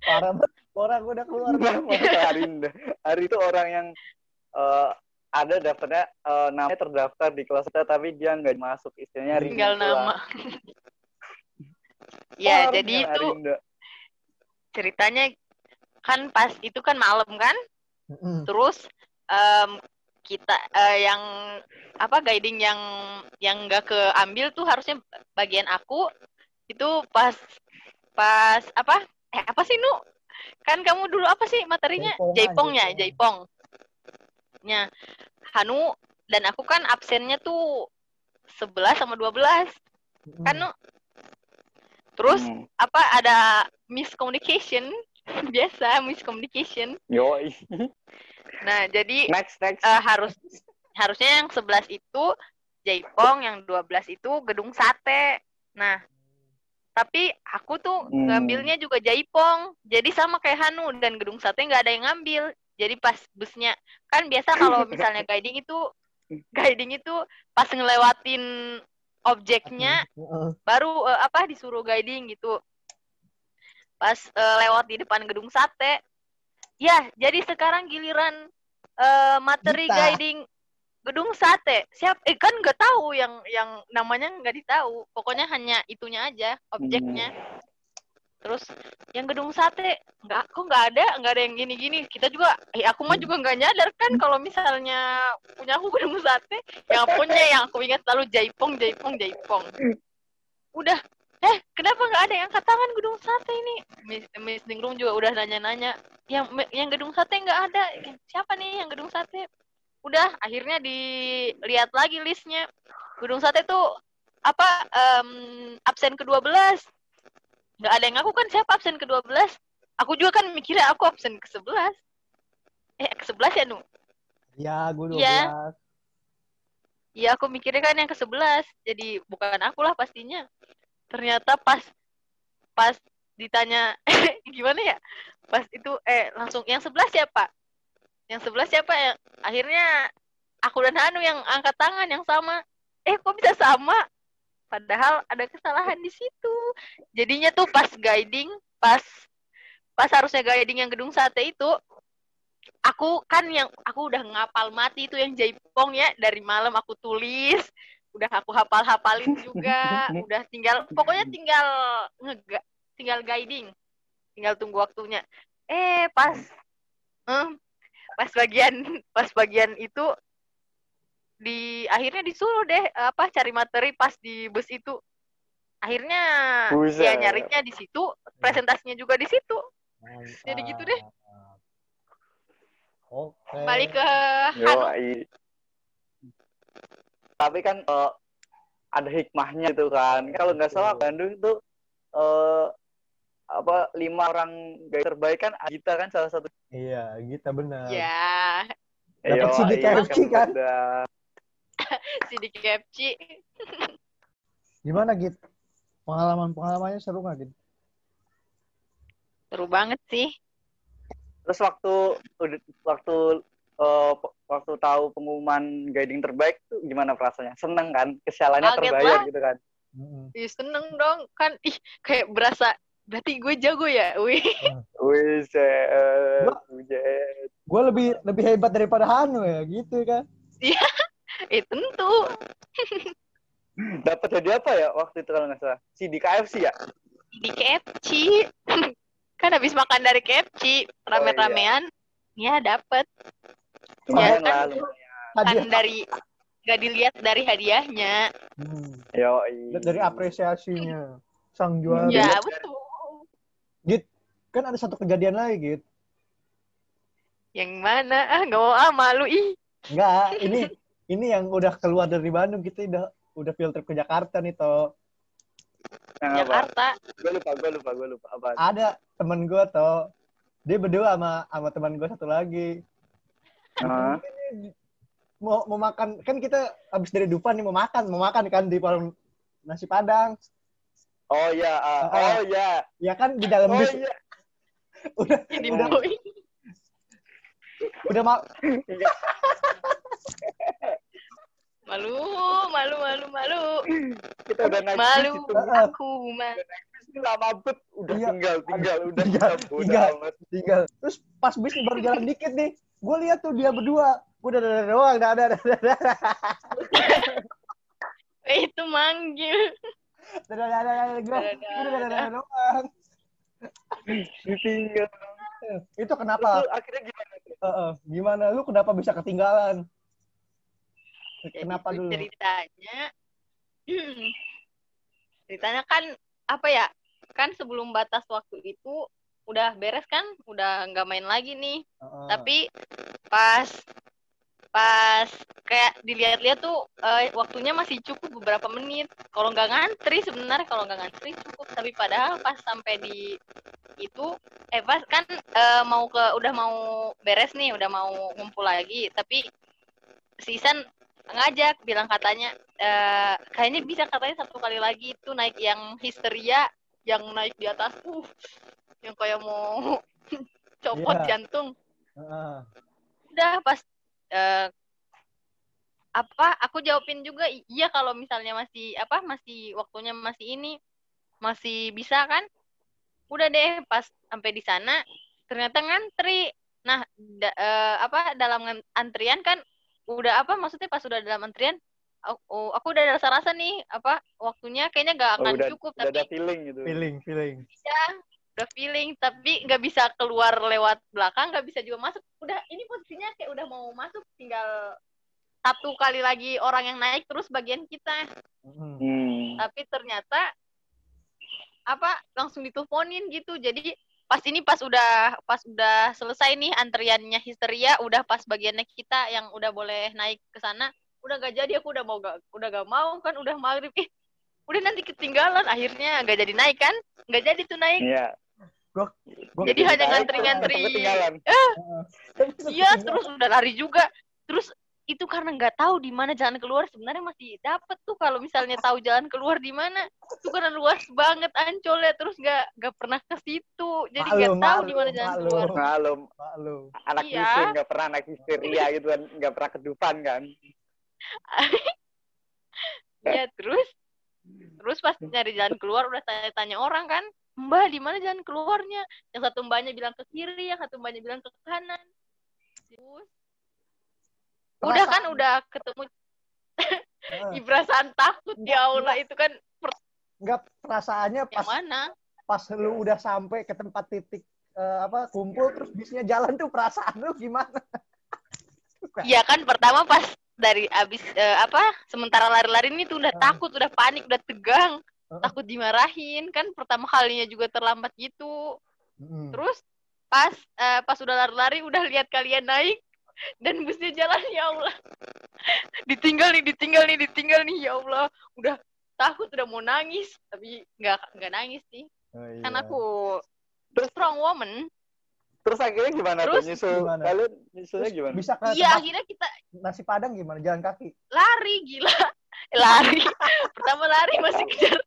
Parah banget. Orang udah keluar. Masa Arinda. Ari itu orang yang eh, ada daftarnya eh, namanya terdaftar di kelas kita tapi dia nggak masuk istilahnya Rinda tinggal doang. nama ya Parah jadi itu Arinda. ceritanya kan pas itu kan malam kan Mm-mm. terus em, kita eh, yang apa guiding yang yang nggak keambil tuh harusnya bagian aku itu pas pas apa eh apa sih nu kan kamu dulu apa sih materinya jaipongnya jaipong. nya Hanu dan aku kan absennya tuh 11 sama 12 Mm-mm. kan terus Hmm. apa ada miscommunication biasa miscommunication Yoi. nah jadi Next next. eh, harus harusnya yang 11 itu Jaipong, yang 12 itu gedung sate. Nah, tapi aku tuh Hmm. ngambilnya juga Jaipong. Jadi sama kayak Hanu dan gedung sate nggak ada yang ngambil. Jadi pas busnya kan biasa kalau misalnya guiding itu guiding itu pas ngelewatin objeknya baru eh, apa disuruh guiding gitu. Pas eh, lewat di depan gedung sate. Ya, jadi sekarang giliran eh, materi Kita. guiding gedung sate. Siap eh kan nggak tahu yang yang namanya nggak ditahu. Pokoknya hanya itunya aja, objeknya. Terus yang gedung sate nggak kok nggak ada, nggak ada yang gini-gini. Kita juga eh aku mah juga nggak nyadar kan kalau misalnya punya aku gedung sate, yang punya yang aku ingat selalu Jaipong, Jaipong, Jaipong. Udah eh kenapa nggak ada yang angkat tangan gedung sate ini Miss, Miss Ningrum juga udah nanya-nanya yang yang gedung sate nggak ada siapa nih yang gedung sate udah akhirnya dilihat lagi listnya. Gedung sate tuh apa em, absen ke-12 nggak ada yang ngaku kan siapa absen ke-12 aku juga kan mikirnya aku absen ke-11 eh ke-11 ya Nu? Ya, gue 12. Iya. Iya aku mikirnya kan yang ke-11 jadi bukan aku lah pastinya. Ternyata pas pas ditanya gimana ya? Pas itu eh langsung yang 11 siapa yang 11 siapa? Yang akhirnya aku dan Hanu yang angkat tangan yang sama. Eh kok bisa sama? Padahal ada kesalahan di situ. Jadinya tuh pas guiding pas pas harusnya guiding yang gedung sate itu aku kan yang aku udah ngapal mati itu yang jaipong ya. Dari malam aku tulis udah aku hafal-hafalin juga udah tinggal pokoknya tinggal ngega tinggal guiding tinggal tunggu waktunya. Eh pas em, pas bagian pas bagian itu di akhirnya disuruh deh apa cari materi pas di bus itu akhirnya Buset. ya nyarinya di situ presentasinya juga di situ Jadi gitu deh. Oke. balik ke Hanu Yoi. Tapi kan eh, ada hikmahnya itu kan. Kalau nggak salah Bandung itu eh, apa lima orang guys terbaik kan Agita kan salah satu. Iya, kita benar. ya Dapat Yoi, CD KFC kan? si di KFC Gimana, Git? Pengalaman-pengalamannya seru nggak, Git? seru banget sih Terus waktu udah- waktu eh, waktu tahu pengumuman guiding terbaik tuh gimana perasaannya? Seneng kan? Kesialannya terbayar lah. gitu kan? Ih, seneng dong kan ih kayak berasa berarti gue jago ya wih Wih. Gue lebih lebih hebat daripada Hanu ya, gitu kan. eh tentu Dapat jadi apa ya waktu itu kalau nggak salah? Si di KFC ya? di KFC kan habis makan dari KFC rame-ramean ya dapet Ya, kan- lah, lumayan. kan Hadiah. dari gak dilihat dari hadiahnya Hmm. Yoi. Dari apresiasinya sang juara. ya betul Kan ada satu kejadian lagi, gitu. yang mana ah nggak mau ah malu ih Enggak, ini ini yang udah keluar dari Bandung kita udah udah field trip ke Jakarta nih toh. Yang apa? Jakarta Gue lupa, gue lupa, gue lupa. Apa? Ada temen gue toh. Dia berdua sama sama teman gue satu lagi. Hah? Mau mau makan kan kita habis dari Dufan nih mau makan, mau makan kan di warung nasi Padang. Oh ah. Ah. oh iya, Ya kan di dalam oh bis iya. udah ini udah boy udah ma- malu malu malu malu Kita udah naik malu bis itu. Aku mah lama bet, udah Iya. tinggal, tinggal, udah Tinggal, tinggal, udah tinggal. amat. tinggal. Terus pas bis baru jalan dikit nih, gue lihat tuh dia berdua. Gue udah ada doang, udah ada, ada, ada, eh, itu manggil doang. Ditinggal. Itu kenapa? Akhirnya gimana gimana? Lu kenapa bisa ketinggalan? Kenapa dulu? ceritanya ceritanya kan apa ya kan sebelum batas waktu itu udah beres kan udah nggak main lagi nih tapi pas pas kayak dilihat-lihat tuh eh, waktunya masih cukup beberapa menit kalau nggak ngantri sebenarnya kalau nggak ngantri cukup tapi padahal pas sampai di itu eh pas kan eh, mau ke udah mau beres nih udah mau ngumpul lagi tapi season ngajak bilang katanya eh, kayaknya bisa katanya satu kali lagi itu naik yang histeria yang naik di atas uh yang kayak mau copot Iya. jantung Heeh. udah pas eh, apa aku jawabin juga "I- iya kalau misalnya masih apa masih waktunya masih ini masih bisa kan udah deh pas sampai di sana ternyata ngantri nah da- eh, apa dalam antrian kan udah apa maksudnya pas udah dalam antrian aku, aku udah rasa-rasa nih apa waktunya kayaknya gak Oh, akan udah, cukup udah tapi ada feeling gitu. Feeling, feeling. bisa udah feeling tapi nggak bisa keluar lewat belakang nggak bisa juga masuk udah ini posisinya kayak udah mau masuk tinggal satu kali lagi orang yang naik terus bagian kita Mm. Hmm. tapi ternyata apa langsung diteleponin gitu jadi pas ini pas udah pas udah selesai nih antriannya histeria udah pas bagiannya kita yang udah boleh naik ke sana udah gak jadi aku udah mau gak udah gak mau kan udah maghrib udah nanti ketinggalan akhirnya gak jadi naik kan nggak jadi tuh naik Iya. Gua Jadi hanya ngantri-ngantri. tetep ketinggalan. Iya, terus udah lari juga. Terus itu karena nggak tahu di mana jalan keluar sebenarnya masih dapet tuh kalau misalnya tahu jalan keluar di mana itu karena luas banget ancolnya terus nggak nggak pernah ke situ jadi nggak tahu di mana jalan maklum. keluar Malum, Malu. anak Iya. nggak pernah anak histeria gitu kan, nggak pernah kedupan kan. ya terus terus pas nyari jalan keluar udah tanya-tanya orang kan mbak di mana jalan keluarnya? Yang satu mbaknya bilang ke kiri yang satu mbaknya bilang ke kanan. Terus udah kan udah ketemu Heeh. Ih, perasaan takut Enggak, ya Allah itu kan Enggak perasaannya yang pas mana? pas lu udah sampai ke tempat titik eh, apa kumpul terus bisnya jalan tuh perasaan lu gimana? Iya kan pertama pas dari abis eh, apa sementara lari-lari ini tuh udah Ah. takut udah panik udah tegang Ah. takut dimarahin kan pertama kalinya juga terlambat gitu Mm. terus pas eh, pas udah lari-lari udah lihat kalian naik dan busnya jalan ya Allah ditinggal nih ditinggal nih ditinggal nih ya Allah udah takut udah mau nangis tapi nggak nggak nangis sih Oh, iya. kan aku strong woman Terus akhirnya gimana Terus tuh nyusul? gimana? Kalian nyusulnya Terus gimana? bisa ke iya akhirnya kita nasi padang gimana? Jalan kaki. lari gila lari pertama lari masih kejar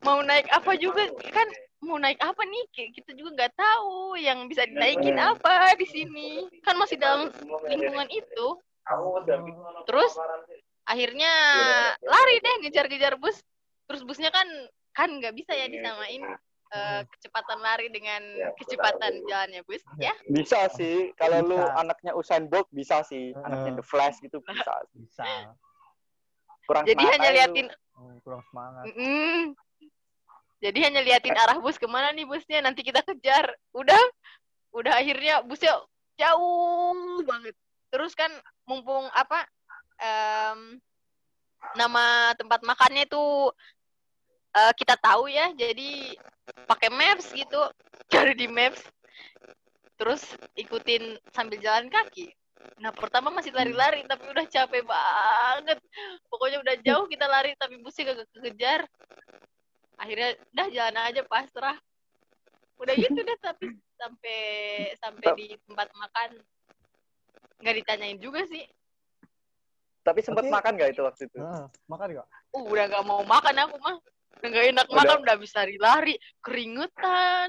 mau naik apa juga kan mau naik apa nih Ki- kita juga nggak tahu yang bisa dinaikin Hmm. apa di sini kan masih dalam lingkungan itu terus akhirnya Iya. lari deh ngejar-ngejar bus terus busnya kan kan nggak bisa ya disamain eh, kecepatan lari dengan Iya, kecepatan betul. jalannya bus ya Bisa sih. Kalau lu anaknya Usain Bolt bisa sih. Heeh. Anaknya The Flash gitu bisa. Bisa. Kurang jadi hanya lu. liatin Hmm, kurang semangat. Mm-mm. jadi hanya liatin arah bus ke mana nih busnya nanti kita kejar udah udah akhirnya busnya jauh banget terus kan mumpung apa em, nama tempat makannya itu eh, kita tahu ya jadi pakai maps gitu. Cari di maps. Terus ikutin sambil jalan kaki. Nah pertama masih lari-lari tapi udah capek banget. Pokoknya udah jauh kita lari tapi busnya gak kekejar. Akhirnya udah jalan aja pasrah. Udah gitu deh tapi sampai sampai di tempat makan. Nggak ditanyain juga sih. Tapi sempat makan gak itu waktu itu? Heeh, makan gak? uh, udah gak mau makan aku mah udah gak enak Udah. makan udah bisa lari keringetan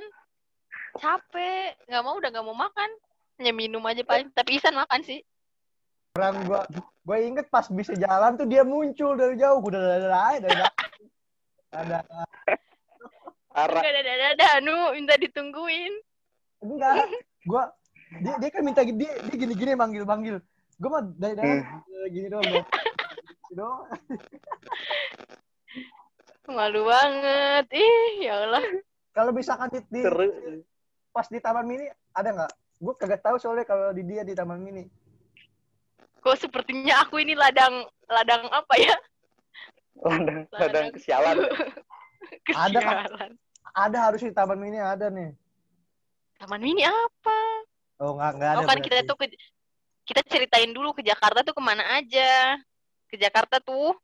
capek nggak mau udah gak mau makan hanya minum aja paling tapi Isan makan sih Orang gua gua inget pas bisa jalan tuh dia muncul dari jauh. Udah ada ada ada ada ada ada anu minta ditungguin enggak. Gua dia dia kan minta dia dia gini-gini manggil-manggil. Gua mah dari dalam gini doang. gua. Gini doang. malu banget ih ya Allah Kalau misalkan di, di Seru. pas di Taman Mini ada nggak? Gue kagak tahu soalnya kalau di dia di Taman Mini. kok sepertinya aku ini ladang ladang apa ya Ladang, ladang kesialan. Ada, Kak. kesialan Ada harus di Taman Mini ada nih. taman mini apa Oh nggak nggak ada. oh kan berarti. kita tuh ke, kita ceritain dulu ke Jakarta tuh ke mana aja ke Jakarta tuh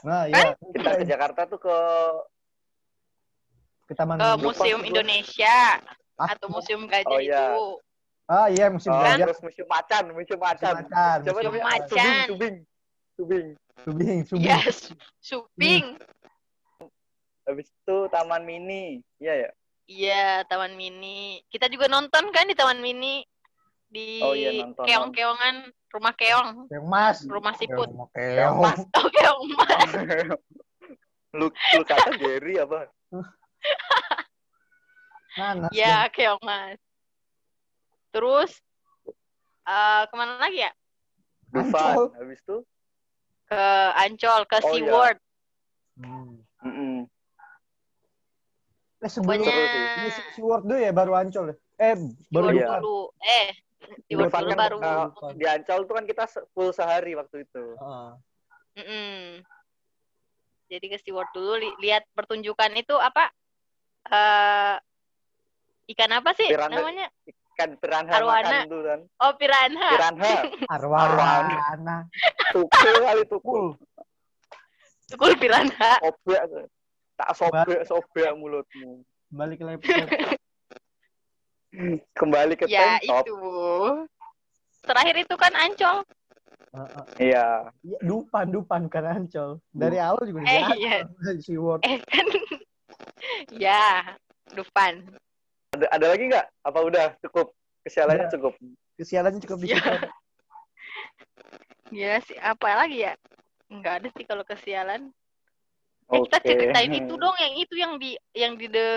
Nah iya. Kita ke Jakarta tuh ke ke Taman ke. Lupa Museum. Indonesia Ah, atau Museum Gajah Oh, iya. itu Ah iya musim oh, gajah. terus museum macan, museum macan. macan, Coba museum namanya macan. Tubing, tubing, tubing. Subing, subing. yes Suping Habis itu Taman Mini. Iya ya. iya Taman Mini kita juga nonton kan di Taman Mini di Oh, iya, nonton. keong-keongan rumah keong Yang Mas. rumah siput Keong. Mas. oh keong mas lu lu kata Gary apa? Nanas. ya keong mas terus eh ke mana lagi ya Dufan. Ancol. Habis itu ke Ancol ke Oh, iya. SeaWorld Hmm. mm-mm. Eh sebelum pokoknya Word dulu ya baru Ancol ya? Eh baru SeaWorld iya. Dufan. dulu eh Dulu kan baru uh, di Ancol tuh kan kita full sehari waktu itu. Heeh. Mm-mm. Jadi ke SeaWorld dulu li- lihat pertunjukan itu apa? eh ikan apa sih Piranha. namanya? Kan piranha Arwana. makan tuh kan. Oh, piranha. Piranha. Arwana. Tukul kali tukul. Tukul piranha. Sobek. Tak sobek, sobek mulutmu. Balik laptop. Kembali ke Ya, tank top. itu. Terakhir itu kan Ancol. Heeh. Iya. Iya, Dupan, Dupan kan Ancol. Dari awal juga Eh, di iya. si Word. Eh kan. ya, Dufan. Ada ada lagi nggak? Apa udah cukup? Kesialannya Udah. cukup. Kesialannya cukup di Ya. situ. Gila sih, apa lagi ya? Enggak ada sih kalau kesialan. Eh, kita ceritain itu dong, yang itu yang di yang di The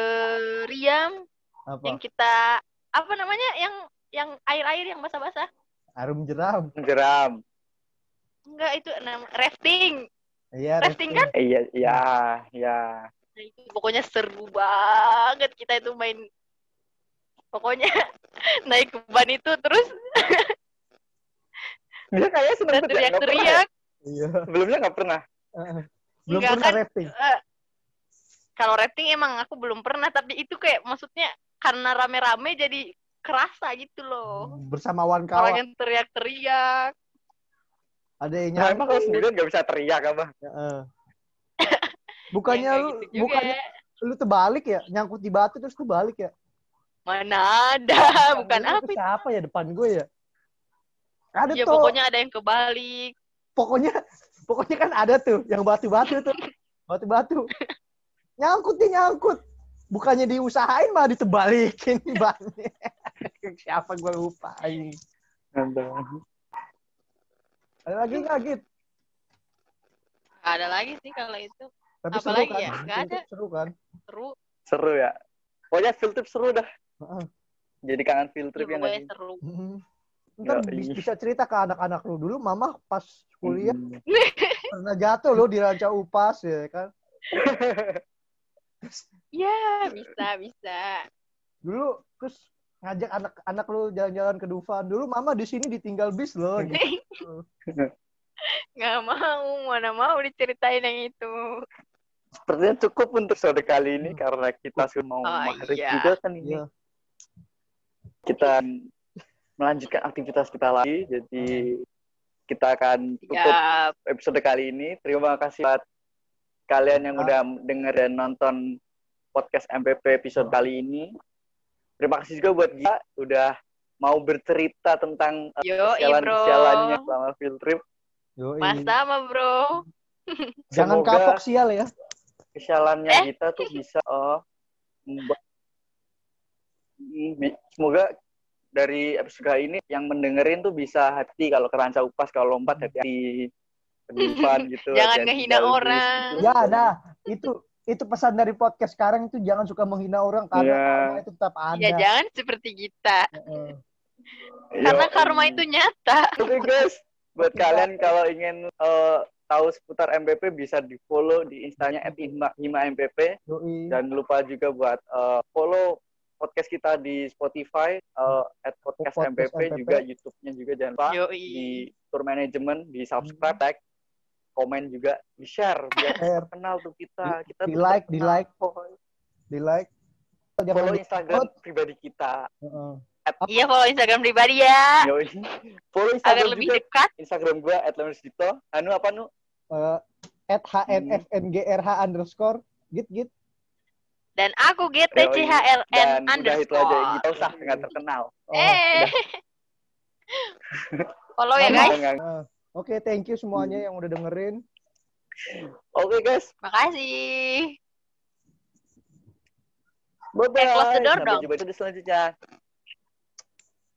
Riam, Apa? yang kita apa namanya? Yang yang air-air yang basah-basah. Harum jeram. Jeram. Enggak, itu nama rafting. Iya, Rafting rafting. kan? Iya, iya, iya. Nah, itu pokoknya seru banget kita itu main. Pokoknya naik ke ban itu terus Dia kayaknya seneng banget ya, nggak pernah ya? teriak-teriak. Iya. Sebelumnya nggak pernah. Heeh. Belum Enggak pernah kan? rafting. Eh, kalau rafting emang aku belum pernah, tapi itu kayak maksudnya karena rame-rame jadi kerasa gitu loh. Bersama wan Orang kawan. yang teriak-teriak. Ada yang Nah, emang kalau sendirian nggak bisa teriak apa? Heeh. Bukannya Ya, lu gitu bukannya lu terbalik ya, nyangkut di batu terus terbalik ya? Mana ada, bukan Lu apa. Siapa ya depan gue ya? Ada Ya tuh. pokoknya ada yang kebalik. pokoknya pokoknya kan ada tuh yang batu-batu tuh batu-batu nyangkut dia nyangkut bukannya diusahain malah ditebalikin bannya siapa gue lupa ini ada lagi nggak git ada lagi sih kalau itu. Tapi Apa seru lagi kan? ya? Nggak ada. Seru kan? Seru. Seru ya. Pokoknya field trip seru dah. Heeh. Jadi kangen field trip ya sih? seru. Mhm. Ntar Yoi. bis- bisa cerita ke anak-anak lu dulu mama pas kuliah Mm. pernah jatuh lo di ranca upas ya kan Ya, bisa, bisa. dulu terus ngajak anak-anak lu jalan-jalan ke Dufan dulu mama di sini ditinggal bis loh gitu. Nggak mau, mana mau diceritain yang itu. Sepertinya cukup untuk episode kali ini karena kita sudah mau Oh, maghrib iya. juga kan ini. Iya. Kita melanjutkan aktivitas kita lagi. Jadi kita akan tutup Ya, episode kali ini. Terima kasih buat kalian yang Ya. udah denger dan nonton podcast MPP episode kali ini. Terima kasih juga buat Gia udah mau bercerita tentang uh, kesialan-kesialannya bro. selama field trip. Yoi. Mas sama, bro. jangan Semoga kapok sial ya Kesialannya Eh? kita tuh bisa oh, Hmm, semoga dari episode kali ini yang mendengerin tuh bisa hati kalau keranca upas kalau lompat hati-hati kedufan gitu Jangan ngehina orang. gitu. ya nah itu itu pesan dari podcast sekarang itu jangan suka menghina orang karena Iya. karma itu tetap ada Ya, jangan seperti kita. Heeh. Karena Yo, karma itu nyata. Oke guys, buat kalian kalau ingin eh, tahu seputar MPP bisa di follow di instanya @hima hima MPP. Yoi. Jangan lupa juga buat eh, follow podcast kita di Spotify eh, @podcast Podcast MPP, MPP. juga YouTube-nya juga jangan lupa di Yoi. tour management di subscribe, tag, komen juga, di share biar Share. terkenal tuh kita. Kita Di like, di like. Di like jangan follow di Instagram pribadi kita. Heeh. Iya, follow Instagram pribadi ya. Yoi. Follow Agar Instagram lebih juga dekat. Instagram gua @leonardito. Anu apa nu? Eh, at hnfngrh underscore git git Dan aku Dan GTCHLN udah itu aja, underscore. kita usah nggak terkenal. Oh, Eh. Follow ya, guys. Oke, thank you semuanya yang udah dengerin. Oke guys, Makasih. bye bye. Eh, close the door Sampai dong. jumpa di selanjutnya.